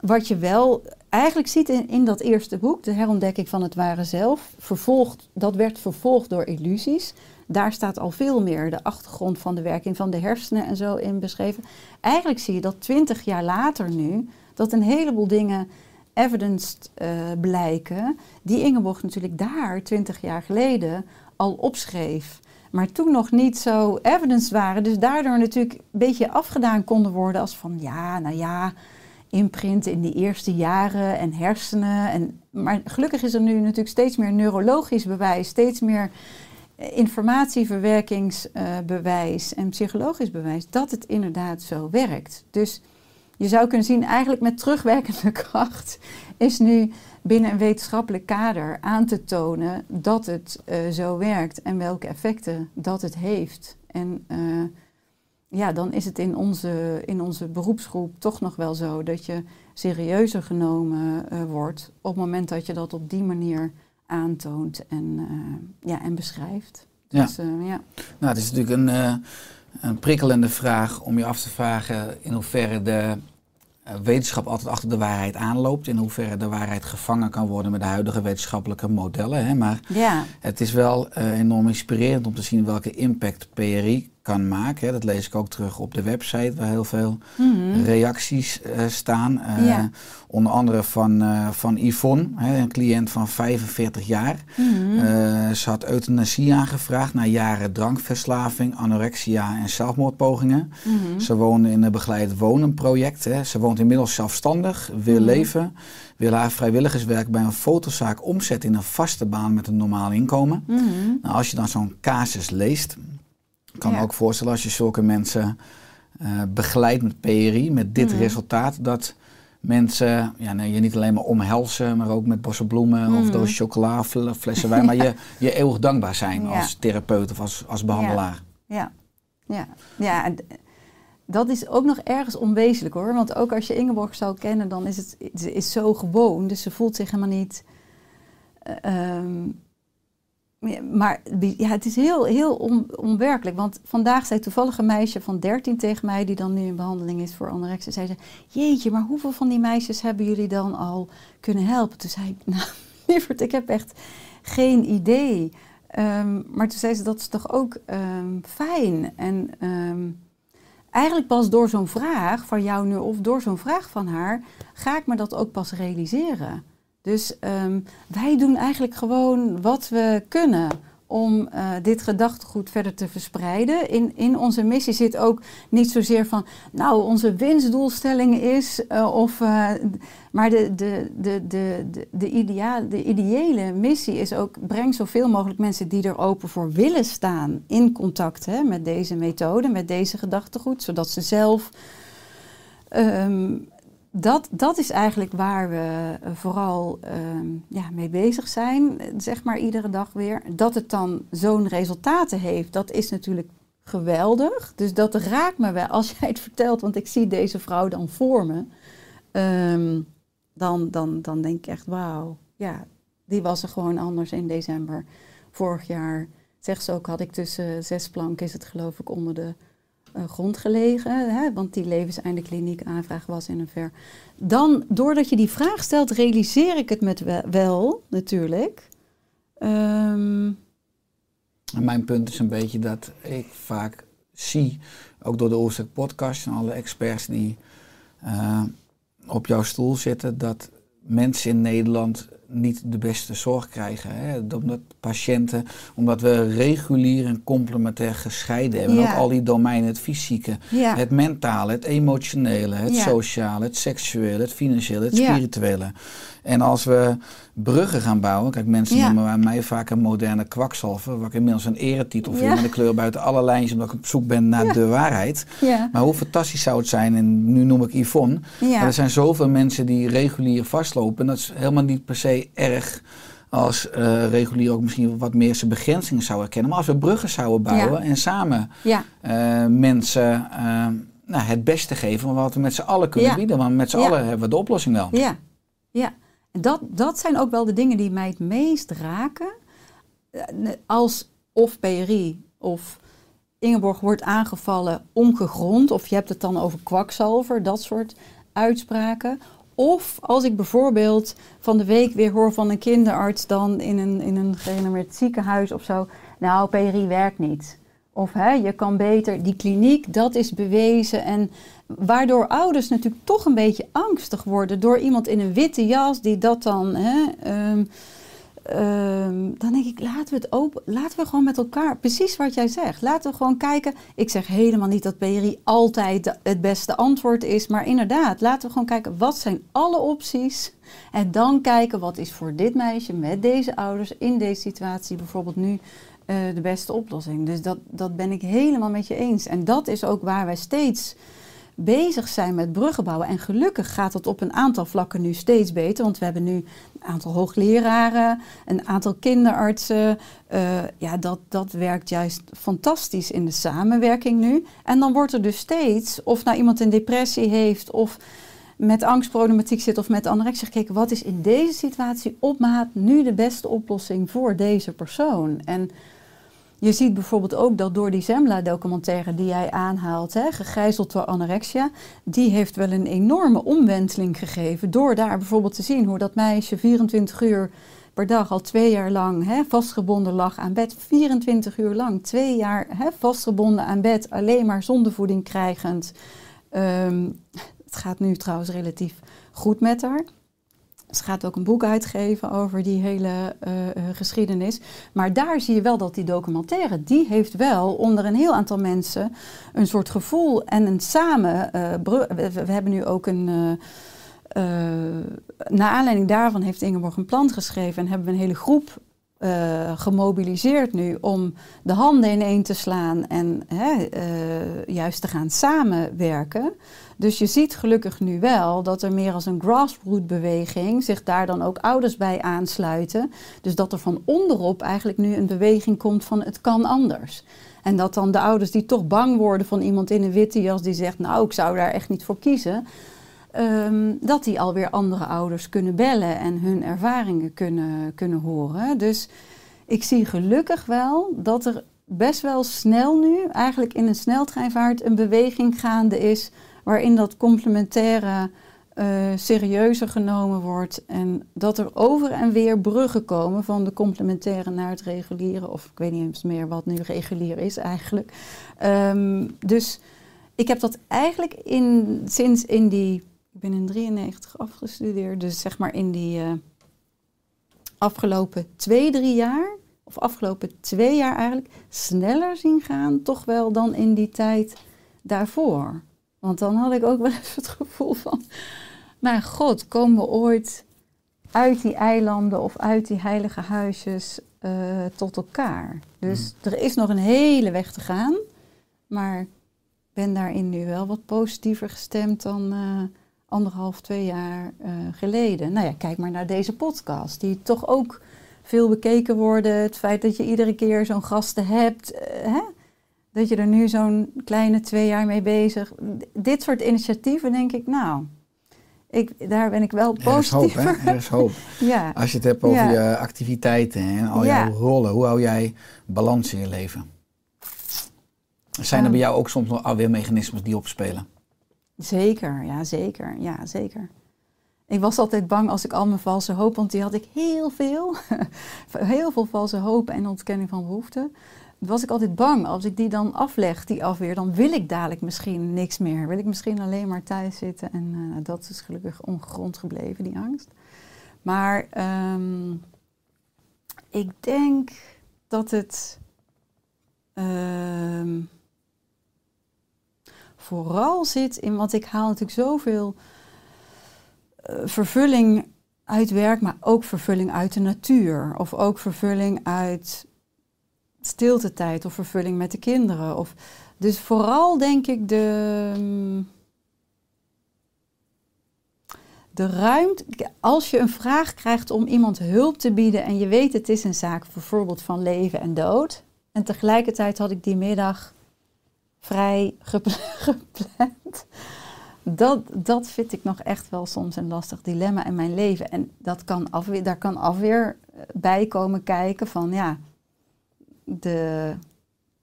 wat je wel eigenlijk ziet in, in dat eerste boek, de herontdekking van het ware zelf, vervolgd, dat werd vervolgd door illusies. Daar staat al veel meer de achtergrond van de werking van de hersenen en zo in beschreven. Eigenlijk zie je dat twintig jaar later nu dat een heleboel dingen evidenced uh, blijken, die Ingeborg natuurlijk daar twintig jaar geleden al opschreef. Maar toen nog niet zo evidence waren, dus daardoor natuurlijk een beetje afgedaan konden worden als van ja, nou ja, imprint in die eerste jaren en hersenen. En, maar gelukkig is er nu natuurlijk steeds meer neurologisch bewijs, steeds meer informatieverwerkingsbewijs uh, en psychologisch bewijs dat het inderdaad zo werkt. Dus je zou kunnen zien, eigenlijk met terugwerkende kracht is nu binnen een wetenschappelijk kader aan te tonen dat het uh, zo werkt en welke effecten dat het heeft. En uh, ja, dan is het in onze, in onze beroepsgroep toch nog wel zo dat je serieuzer genomen uh, wordt op het moment dat je dat op die manier aantoont en, ja, en beschrijft. Ja. Dus, ja. Nou, het is natuurlijk een een prikkelende vraag om je af te vragen in hoeverre de uh, wetenschap altijd achter de waarheid aanloopt. In hoeverre de waarheid gevangen kan worden met de huidige wetenschappelijke modellen. Hè. Maar ja. het is wel uh, enorm inspirerend om te zien welke impact PRI kan maken. Hè. Dat lees ik ook terug op de website waar heel veel mm -hmm. reacties uh, staan. Ja. Onder andere van, van Yvonne, hè, een cliënt van 45 jaar. Mm -hmm. ze had euthanasie aangevraagd na jaren drankverslaving, anorexia en zelfmoordpogingen. Mm -hmm. Ze woonde in een begeleid wonen project. Hè. Ze woont inmiddels zelfstandig, wil leven, wil haar vrijwilligerswerk bij een fotozaak omzetten in een vaste baan met een normaal inkomen. Mhm. Nou, als je dan zo'n casus leest, kan Ja. me ook voorstellen als je zulke mensen uh, begeleidt met PRI, met dit Mhm. resultaat, dat mensen ja, nee, je niet alleen maar omhelzen, maar ook met bossen bloemen of Mhm. doos chocola, fl- flessen wijn, maar je, je eeuwig dankbaar zijn Ja. als therapeut of als, als behandelaar. Ja, ja, ja. en, dat is ook nog ergens onwezenlijk hoor. Want ook als je Ingeborg zou kennen, dan is het ze is zo gewoon. Dus ze voelt zich helemaal niet. eh, ehm, maar ja, het is heel, heel on- onwerkelijk. Want vandaag zei toevallig een meisje van 13 tegen mij, die dan nu in behandeling is voor anorexia. Zei ze: Jeetje, maar hoeveel van die meisjes hebben jullie dan al kunnen helpen? Toen zei ik: Nou, lieverd, ik heb echt geen idee. Ehm, maar toen zei ze: Dat is toch ook ehm, fijn. En. ehm, eigenlijk pas door zo'n vraag van jou nu of door zo'n vraag van haar, ga ik me dat ook pas realiseren. Dus ehm, wij doen eigenlijk gewoon wat we kunnen om eh, dit gedachtegoed verder te verspreiden. In, in onze missie zit ook niet zozeer van, nou, onze winstdoelstelling is, eh, of, eh, maar de, de, de, de, de, de, idea, de ideële missie is ook, breng zoveel mogelijk mensen die er open voor willen staan in contact hè, met deze methode, met deze gedachtegoed, zodat ze zelf ehm, dat, dat is eigenlijk waar we eh, vooral ehm, ja, mee bezig zijn, zeg maar iedere dag weer. Dat het dan zo'n resultaten heeft, dat is natuurlijk geweldig. Dus dat raakt me wel als jij het vertelt, want ik zie deze vrouw dan voor me. Ehm, dan, dan, dan denk ik echt, wauw, ja, die was er gewoon anders in december vorig jaar. Zegt ze ook, had ik tussen zes planken, is het geloof ik, onder de grond gelegen, hè, want die levenseinde kliniek aanvraag was in een ver. Dan, doordat je die vraag stelt, realiseer ik het met wel, natuurlijk. Ehm, mijn punt is een beetje dat ik vaak zie, ook door de Oorstek podcast en alle experts die eh, op jouw stoel zitten, dat mensen in Nederland niet de beste zorg krijgen. Hè? Omdat patiënten, omdat we regulier en complementair gescheiden hebben. Ja. Ook al die domeinen, het fysieke, ja, het mentale, het emotionele, het sociale, het seksuele, het financiële, het spirituele. En als we bruggen gaan bouwen, kijk mensen Ja. noemen mij vaak een moderne kwakzalver, waar ik inmiddels een eretitel vind met een kleur buiten alle lijntjes, omdat ik op zoek ben naar de waarheid. Maar hoe fantastisch zou het zijn, en nu noem ik Yvonne, maar er zijn zoveel mensen die regulier vastlopen. En dat is helemaal niet per se erg als eh, regulier ook misschien wat meer zijn begrenzingen zou herkennen. Maar als we bruggen zouden bouwen en samen ja, eh, mensen eh, nou, het beste geven van wat we met z'n allen kunnen Ja. bieden. Want met z'n allen hebben we de oplossing wel. ja, ja. Dat, dat zijn ook wel de dingen die mij het meest raken. Eh, Als of PRI of Ingeborg wordt aangevallen ongegrond, of je hebt het dan over kwakzalver, dat soort uitspraken. Of als ik bijvoorbeeld van de week weer hoor van een kinderarts dan in een, in een gerenommeerd ziekenhuis of zo. Nou, PRI werkt niet. Of hè, je kan beter, die kliniek, dat is bewezen. En waardoor ouders natuurlijk toch een beetje angstig worden door iemand in een witte jas die dat dan. Hè, ehm, ehm, dan denk ik, laten we het open, laten we gewoon met elkaar, precies wat jij zegt, laten we gewoon kijken. Ik zeg helemaal niet dat PRI altijd het beste antwoord is, maar inderdaad, laten we gewoon kijken, wat zijn alle opties? En dan kijken, wat is voor dit meisje met deze ouders in deze situatie bijvoorbeeld nu eh, de beste oplossing. Dus dat, dat ben ik helemaal met je eens. En dat is ook waar wij steeds bezig zijn met bruggen bouwen. En gelukkig gaat het op een aantal vlakken nu steeds beter. Want we hebben nu een aantal hoogleraren, een aantal kinderartsen. Eh, ja, dat, dat werkt juist fantastisch in de samenwerking nu. En dan wordt er dus steeds, of nou iemand een depressie heeft of met angstproblematiek zit of met anorexia gekeken, wat is in deze situatie op maat nu de beste oplossing voor deze persoon? En je ziet bijvoorbeeld ook dat door die Zembla-documentaire die jij aanhaalt, hè, gegijzeld door anorexia, die heeft wel een enorme omwenteling gegeven. Door daar bijvoorbeeld te zien hoe dat meisje 24 uur per dag al twee jaar lang hè, vastgebonden lag aan bed. 24 uur lang, twee jaar hè, vastgebonden aan bed, alleen maar zondevoeding krijgend. Ehm, het gaat nu trouwens relatief goed met haar. Ze gaat ook een boek uitgeven over die hele eh, eh, geschiedenis. Maar daar zie je wel dat die documentaire, die heeft wel onder een heel aantal mensen een soort gevoel en een samen. eh, we, hebben nu ook een. eh, naar aanleiding daarvan heeft Ingeborg een plan geschreven en hebben we een hele groep eh, gemobiliseerd nu om de handen ineen te slaan en hè, eh, juist te gaan samenwerken. Dus je ziet gelukkig nu wel dat er meer als een grassroot beweging zich daar dan ook ouders bij aansluiten. Dus dat er van onderop eigenlijk nu een beweging komt van het kan anders. En dat dan de ouders die toch bang worden van iemand in een witte jas die zegt, nou ik zou daar echt niet voor kiezen. Ehm, dat die alweer andere ouders kunnen bellen en hun ervaringen kunnen, kunnen horen. Dus ik zie gelukkig wel dat er best wel snel nu, eigenlijk in een sneltreinvaart, een beweging gaande is waarin dat complementaire eh, serieuzer genomen wordt en dat er over en weer bruggen komen van de complementaire naar het reguliere, of ik weet niet eens meer wat nu regulier is eigenlijk. Ehm, dus ik heb dat eigenlijk in, sinds in die, ik ben in 93 afgestudeerd, dus zeg maar in die eh, afgelopen twee, drie jaar, of afgelopen twee jaar eigenlijk, sneller zien gaan, toch wel dan in die tijd daarvoor. Want dan had ik ook wel even het gevoel van, mijn god, komen we ooit uit die eilanden of uit die heilige huisjes eh, tot elkaar? Dus er is nog een hele weg te gaan, maar ik ben daarin nu wel wat positiever gestemd dan eh, anderhalf, twee jaar eh, geleden. Nou ja, kijk maar naar deze podcast, die toch ook veel bekeken worden. Het feit dat je iedere keer zo'n gasten hebt, eh, hè? dat je er nu zo'n kleine twee jaar mee bezig. Dit soort initiatieven denk ik, nou, ik, daar ben ik wel Er is hoop, positief. hè? Er is hoop. ja. Als je het hebt over Ja. je activiteiten en al Ja. jouw rollen, hoe hou jij balans in je leven? Zijn er bij jou ook soms nog alweer mechanismes die opspelen? Zeker, ja zeker, ja zeker. Ik was altijd bang als ik al mijn valse hoop, want die had ik heel veel. heel veel valse hoop en ontkenning van behoeften. Was ik altijd bang als ik die dan afleg, die afweer, dan wil ik dadelijk misschien niks meer. Wil ik misschien alleen maar thuis zitten en eh, dat is gelukkig ongegrond gebleven, die angst. Maar ehm, ik denk dat het ehm, vooral zit in, want ik haal natuurlijk zoveel eh, vervulling uit werk, maar ook vervulling uit de natuur. Of ook vervulling uit stiltetijd of vervulling met de kinderen. Of, dus vooral denk ik de, de ruimte. Als je een vraag krijgt om iemand hulp te bieden en je weet het is een zaak bijvoorbeeld van leven en dood. En tegelijkertijd had ik die middag vrij gepl- gepland. Dat, dat vind ik nog echt wel soms een lastig dilemma in mijn leven. En dat kan afweer, daar kan afweer eh, bij komen kijken van ja, de,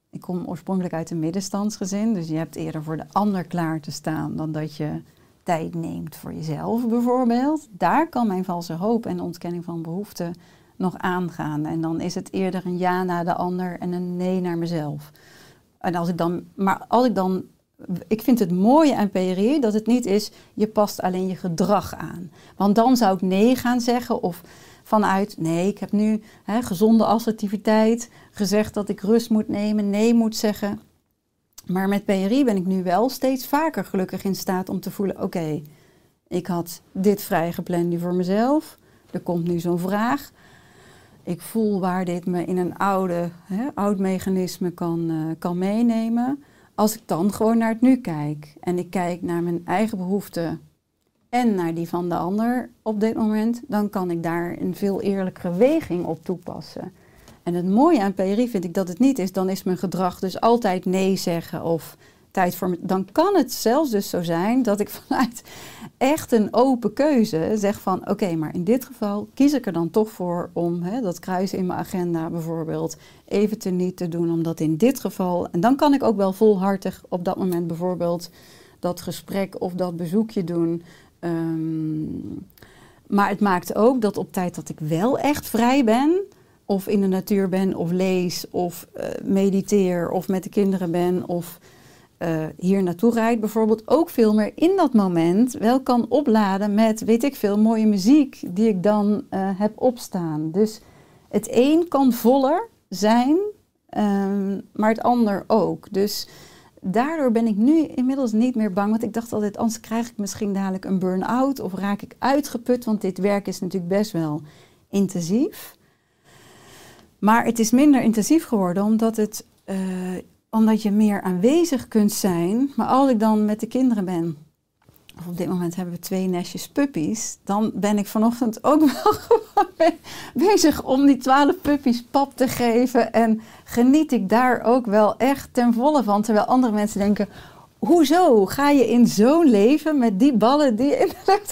ik kom oorspronkelijk uit een middenstandsgezin. Dus je hebt eerder voor de ander klaar te staan dan dat je tijd neemt voor jezelf bijvoorbeeld. Daar kan mijn valse hoop en ontkenning van behoeften nog aangaan. En dan is het eerder een ja naar de ander en een nee naar mezelf. En als ik dan, maar als ik dan, ik vind het mooie aan PRI dat het niet is, je past alleen je gedrag aan. Want dan zou ik nee gaan zeggen of vanuit, nee, ik heb nu hè, gezonde assertiviteit gezegd dat ik rust moet nemen, nee moet zeggen. Maar met PRI ben ik nu wel steeds vaker gelukkig in staat om te voelen, oké, ik had dit vrijgepland nu voor mezelf. Er komt nu zo'n vraag. Ik voel waar dit me in een oude, hè, oud mechanisme kan, eh, kan meenemen. Als ik dan gewoon naar het nu kijk en ik kijk naar mijn eigen behoeften en naar die van de ander op dit moment, dan kan ik daar een veel eerlijkere weging op toepassen. En het mooie aan PRI vind ik dat het niet is, dan is mijn gedrag dus altijd nee zeggen of tijd voor me. Dan kan het zelfs dus zo zijn dat ik vanuit echt een open keuze zeg van oké, maar in dit geval kies ik er dan toch voor om hè, dat kruis in mijn agenda bijvoorbeeld even te niet te doen, omdat in dit geval, en dan kan ik ook wel volhartig op dat moment bijvoorbeeld dat gesprek of dat bezoekje doen. Ehm, maar het maakt ook dat op tijd dat ik wel echt vrij ben, of in de natuur ben, of lees, of eh, mediteer, of met de kinderen ben, of eh, hier naartoe rijd bijvoorbeeld, ook veel meer in dat moment wel kan opladen met, weet ik veel, mooie muziek die ik dan eh, heb opstaan. Dus het een kan voller zijn, ehm, maar het ander ook. Dus daardoor ben ik nu inmiddels niet meer bang, want ik dacht altijd, anders krijg ik misschien dadelijk een burn-out of raak ik uitgeput, want dit werk is natuurlijk best wel intensief. Maar het is minder intensief geworden omdat, het, eh, omdat je meer aanwezig kunt zijn. Maar als ik dan met de kinderen ben, of op dit moment hebben we twee nestjes puppies, dan ben ik vanochtend ook wel bezig om die twaalf puppies pap te geven. En geniet ik daar ook wel echt ten volle van. Terwijl andere mensen denken, hoezo ga je in zo'n leven met die ballen die je in houdt,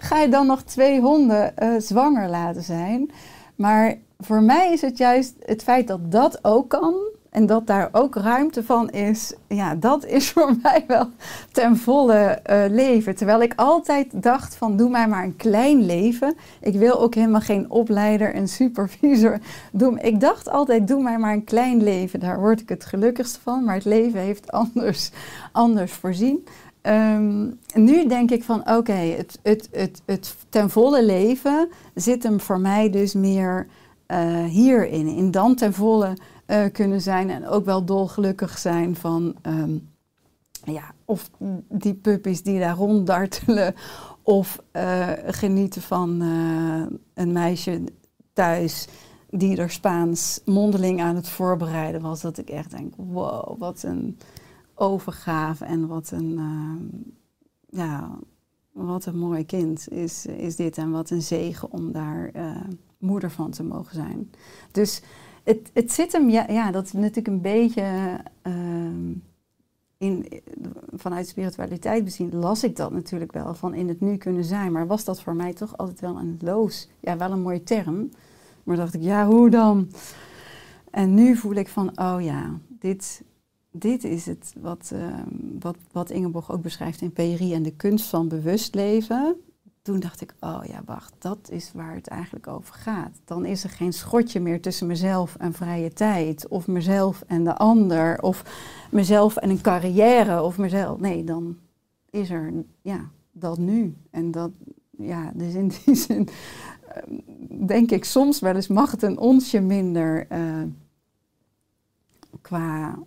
ga je dan nog twee honden eh, zwanger laten zijn? Maar voor mij is het juist het feit dat dat ook kan en dat daar ook ruimte van is, ja, dat is voor mij wel ten volle eh, leven. Terwijl ik altijd dacht van doe mij maar een klein leven. Ik wil ook helemaal geen opleider en supervisor. Doe, ik dacht altijd doe mij maar een klein leven. Daar word ik het gelukkigst van. Maar het leven heeft anders, anders voorzien. Ehm, nu denk ik van oké, het, het, het, het ten volle leven zit hem voor mij dus meer eh, hierin. In dan ten volle eh, kunnen zijn en ook wel dolgelukkig zijn van ehm, ja, of die puppies die daar ronddartelen of eh, genieten van eh, een meisje thuis die er Spaans mondeling aan het voorbereiden was. Dat ik echt denk, wow, wat een overgave en wat een, ehm, ja, wat een mooi kind is, is dit. En wat een zegen om daar moeder van te mogen zijn. Dus het, het zit hem, ja, ja, dat is natuurlijk een beetje ehm, in, vanuit spiritualiteit bezien, las ik dat natuurlijk wel, van in het nu kunnen zijn. Maar was dat voor mij toch altijd wel een loos, ja, wel een mooie term. Maar dacht ik, ja, hoe dan? En nu voel ik van, oh ja, dit, dit is het wat, ehm, wat, wat Ingeborg ook beschrijft in PRI en de kunst van bewust leven. Toen dacht ik, oh ja, wacht, dat is waar het eigenlijk over gaat. Dan is er geen schotje meer tussen mezelf en vrije tijd, of mezelf en de ander, of mezelf en een carrière, of mezelf. Nee, dan is er, ja, dat nu. En dat, ja, dus in die zin ehm, denk ik soms wel eens mag het een onsje minder eh, qua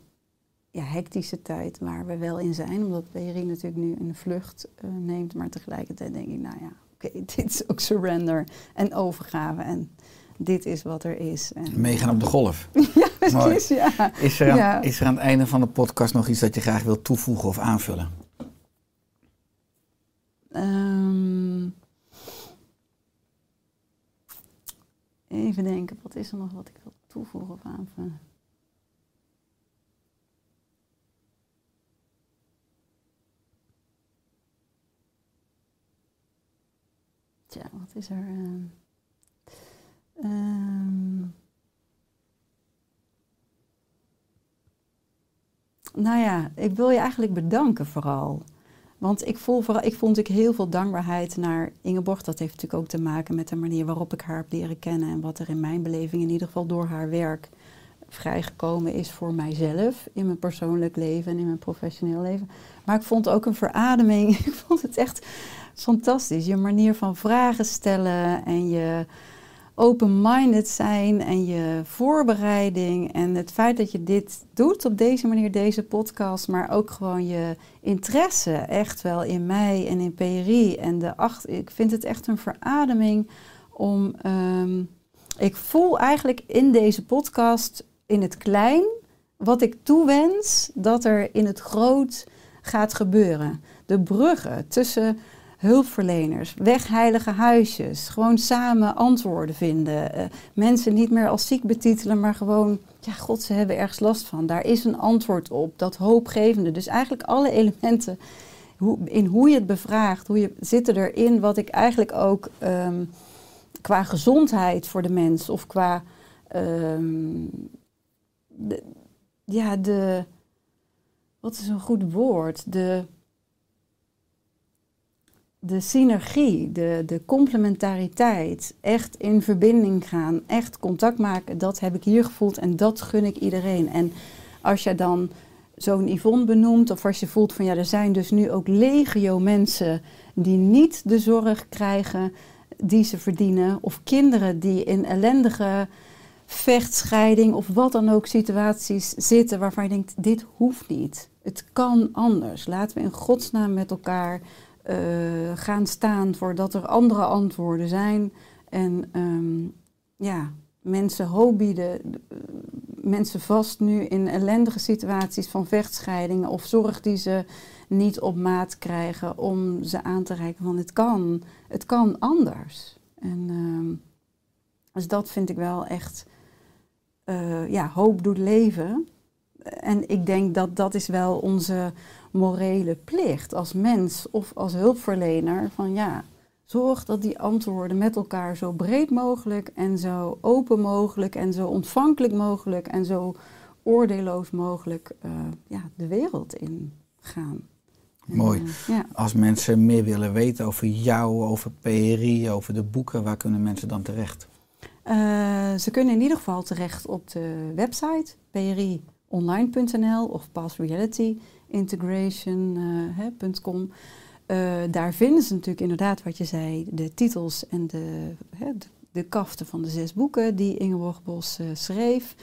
ja, hectische tijd waar we wel in zijn. Omdat PRI natuurlijk nu een vlucht eh, neemt. Maar tegelijkertijd denk ik, nou ja, oké, dit is ook surrender en overgave. En dit is wat er is. En, Meegaan op de golf. ja, precies, ja. Is er, aan, Ja. is er aan het einde van de podcast nog iets dat je graag wilt toevoegen of aanvullen? Ehm, even denken, wat is er nog wat ik wil toevoegen of aanvullen? Tja, wat is er? ehm, ehm, nou ja, ik wil je eigenlijk bedanken vooral. Want ik voel, vooral, ik voel natuurlijk heel veel dankbaarheid naar Ingeborg. Dat heeft natuurlijk ook te maken met de manier waarop ik haar heb leren kennen. En wat er in mijn beleving, in ieder geval door haar werk, vrijgekomen is voor mijzelf. In mijn persoonlijk leven en in mijn professioneel leven. Maar ik vond ook een verademing. Ik vond het echt fantastisch. Je manier van vragen stellen en je open-minded zijn en je voorbereiding en het feit dat je dit doet op deze manier, deze podcast, maar ook gewoon je interesse echt wel in mij en in PRI en de acht. Ik vind het echt een verademing om. ehm, ik voel eigenlijk in deze podcast in het klein wat ik toewens dat er in het groot gaat gebeuren. De bruggen tussen hulpverleners, wegheilige huisjes, gewoon samen antwoorden vinden. eh, mensen niet meer als ziek betitelen, maar gewoon, ja, god, ze hebben ergens last van. Daar is een antwoord op, dat hoopgevende. Dus eigenlijk alle elementen hoe, in hoe je het bevraagt, hoe je, zitten erin wat ik eigenlijk ook ehm, qua gezondheid voor de mens of qua, ehm, ja, de, wat is een goed woord? De, de synergie, de, de complementariteit, echt in verbinding gaan, echt contact maken, dat heb ik hier gevoeld en dat gun ik iedereen. En als je dan zo'n Yvonne benoemt, of als je voelt van ja, er zijn dus nu ook legio mensen die niet de zorg krijgen die ze verdienen, of kinderen die in ellendige vechtscheiding of wat dan ook situaties zitten waarvan je denkt, dit hoeft niet. Het kan anders. Laten we in godsnaam met elkaar eh, gaan staan voor dat er andere antwoorden zijn. En ehm, ja, mensen hoop bieden, eh, mensen vast nu in ellendige situaties van vechtscheidingen of zorg die ze niet op maat krijgen om ze aan te reiken van het kan, het kan anders. En ehm, dus dat vind ik wel echt, eh, ja, hoop doet leven. En ik denk dat dat is wel onze morele plicht als mens of als hulpverlener. Van ja, zorg dat die antwoorden met elkaar zo breed mogelijk en zo open mogelijk en zo ontvankelijk mogelijk en zo oordeelloos mogelijk uh, ja, de wereld in gaan. Mooi. En, uh, ja. Als mensen meer willen weten over jou, over PRI, over de boeken, waar kunnen mensen dan terecht? Uh, ze kunnen in ieder geval terecht op de website prionline.nl of passrealityintegration.com. Uh, daar vinden ze natuurlijk inderdaad wat je zei, de titels en de, hè, de, kaften van de zes boeken die Ingeborg Bos schreef.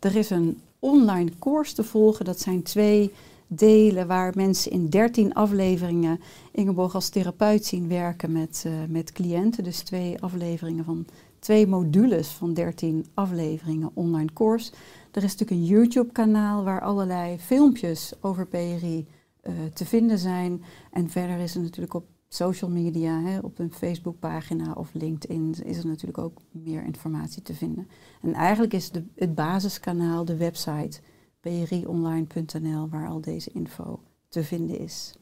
Er is een online course te volgen, dat zijn twee delen waar mensen in 13 afleveringen Ingeborg als therapeut zien werken met, met cliënten. Dus twee afleveringen van twee modules van 13 afleveringen online course. Er is natuurlijk een YouTube-kanaal waar allerlei filmpjes over PRI uh, te vinden zijn. En verder is er natuurlijk op social media, hè, op een Facebookpagina of LinkedIn, is er natuurlijk ook meer informatie te vinden. En eigenlijk is de, het basiskanaal de website prionline.nl waar al deze info te vinden is.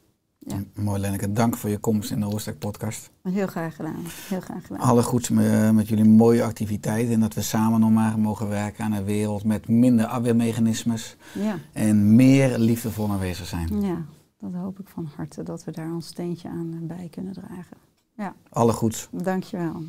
Ja. Mooi Lenneke, dank voor je komst in de Oostek podcast. Heel graag gedaan. Heel graag gedaan. Alle goeds met, met jullie mooie activiteiten en dat we samen nog maar mogen werken aan een wereld met minder afweermechanismes ja. en meer liefdevol aanwezig zijn. Ja, dat hoop ik van harte dat we daar ons steentje aan bij kunnen dragen. Ja. Alle goeds. Dankjewel.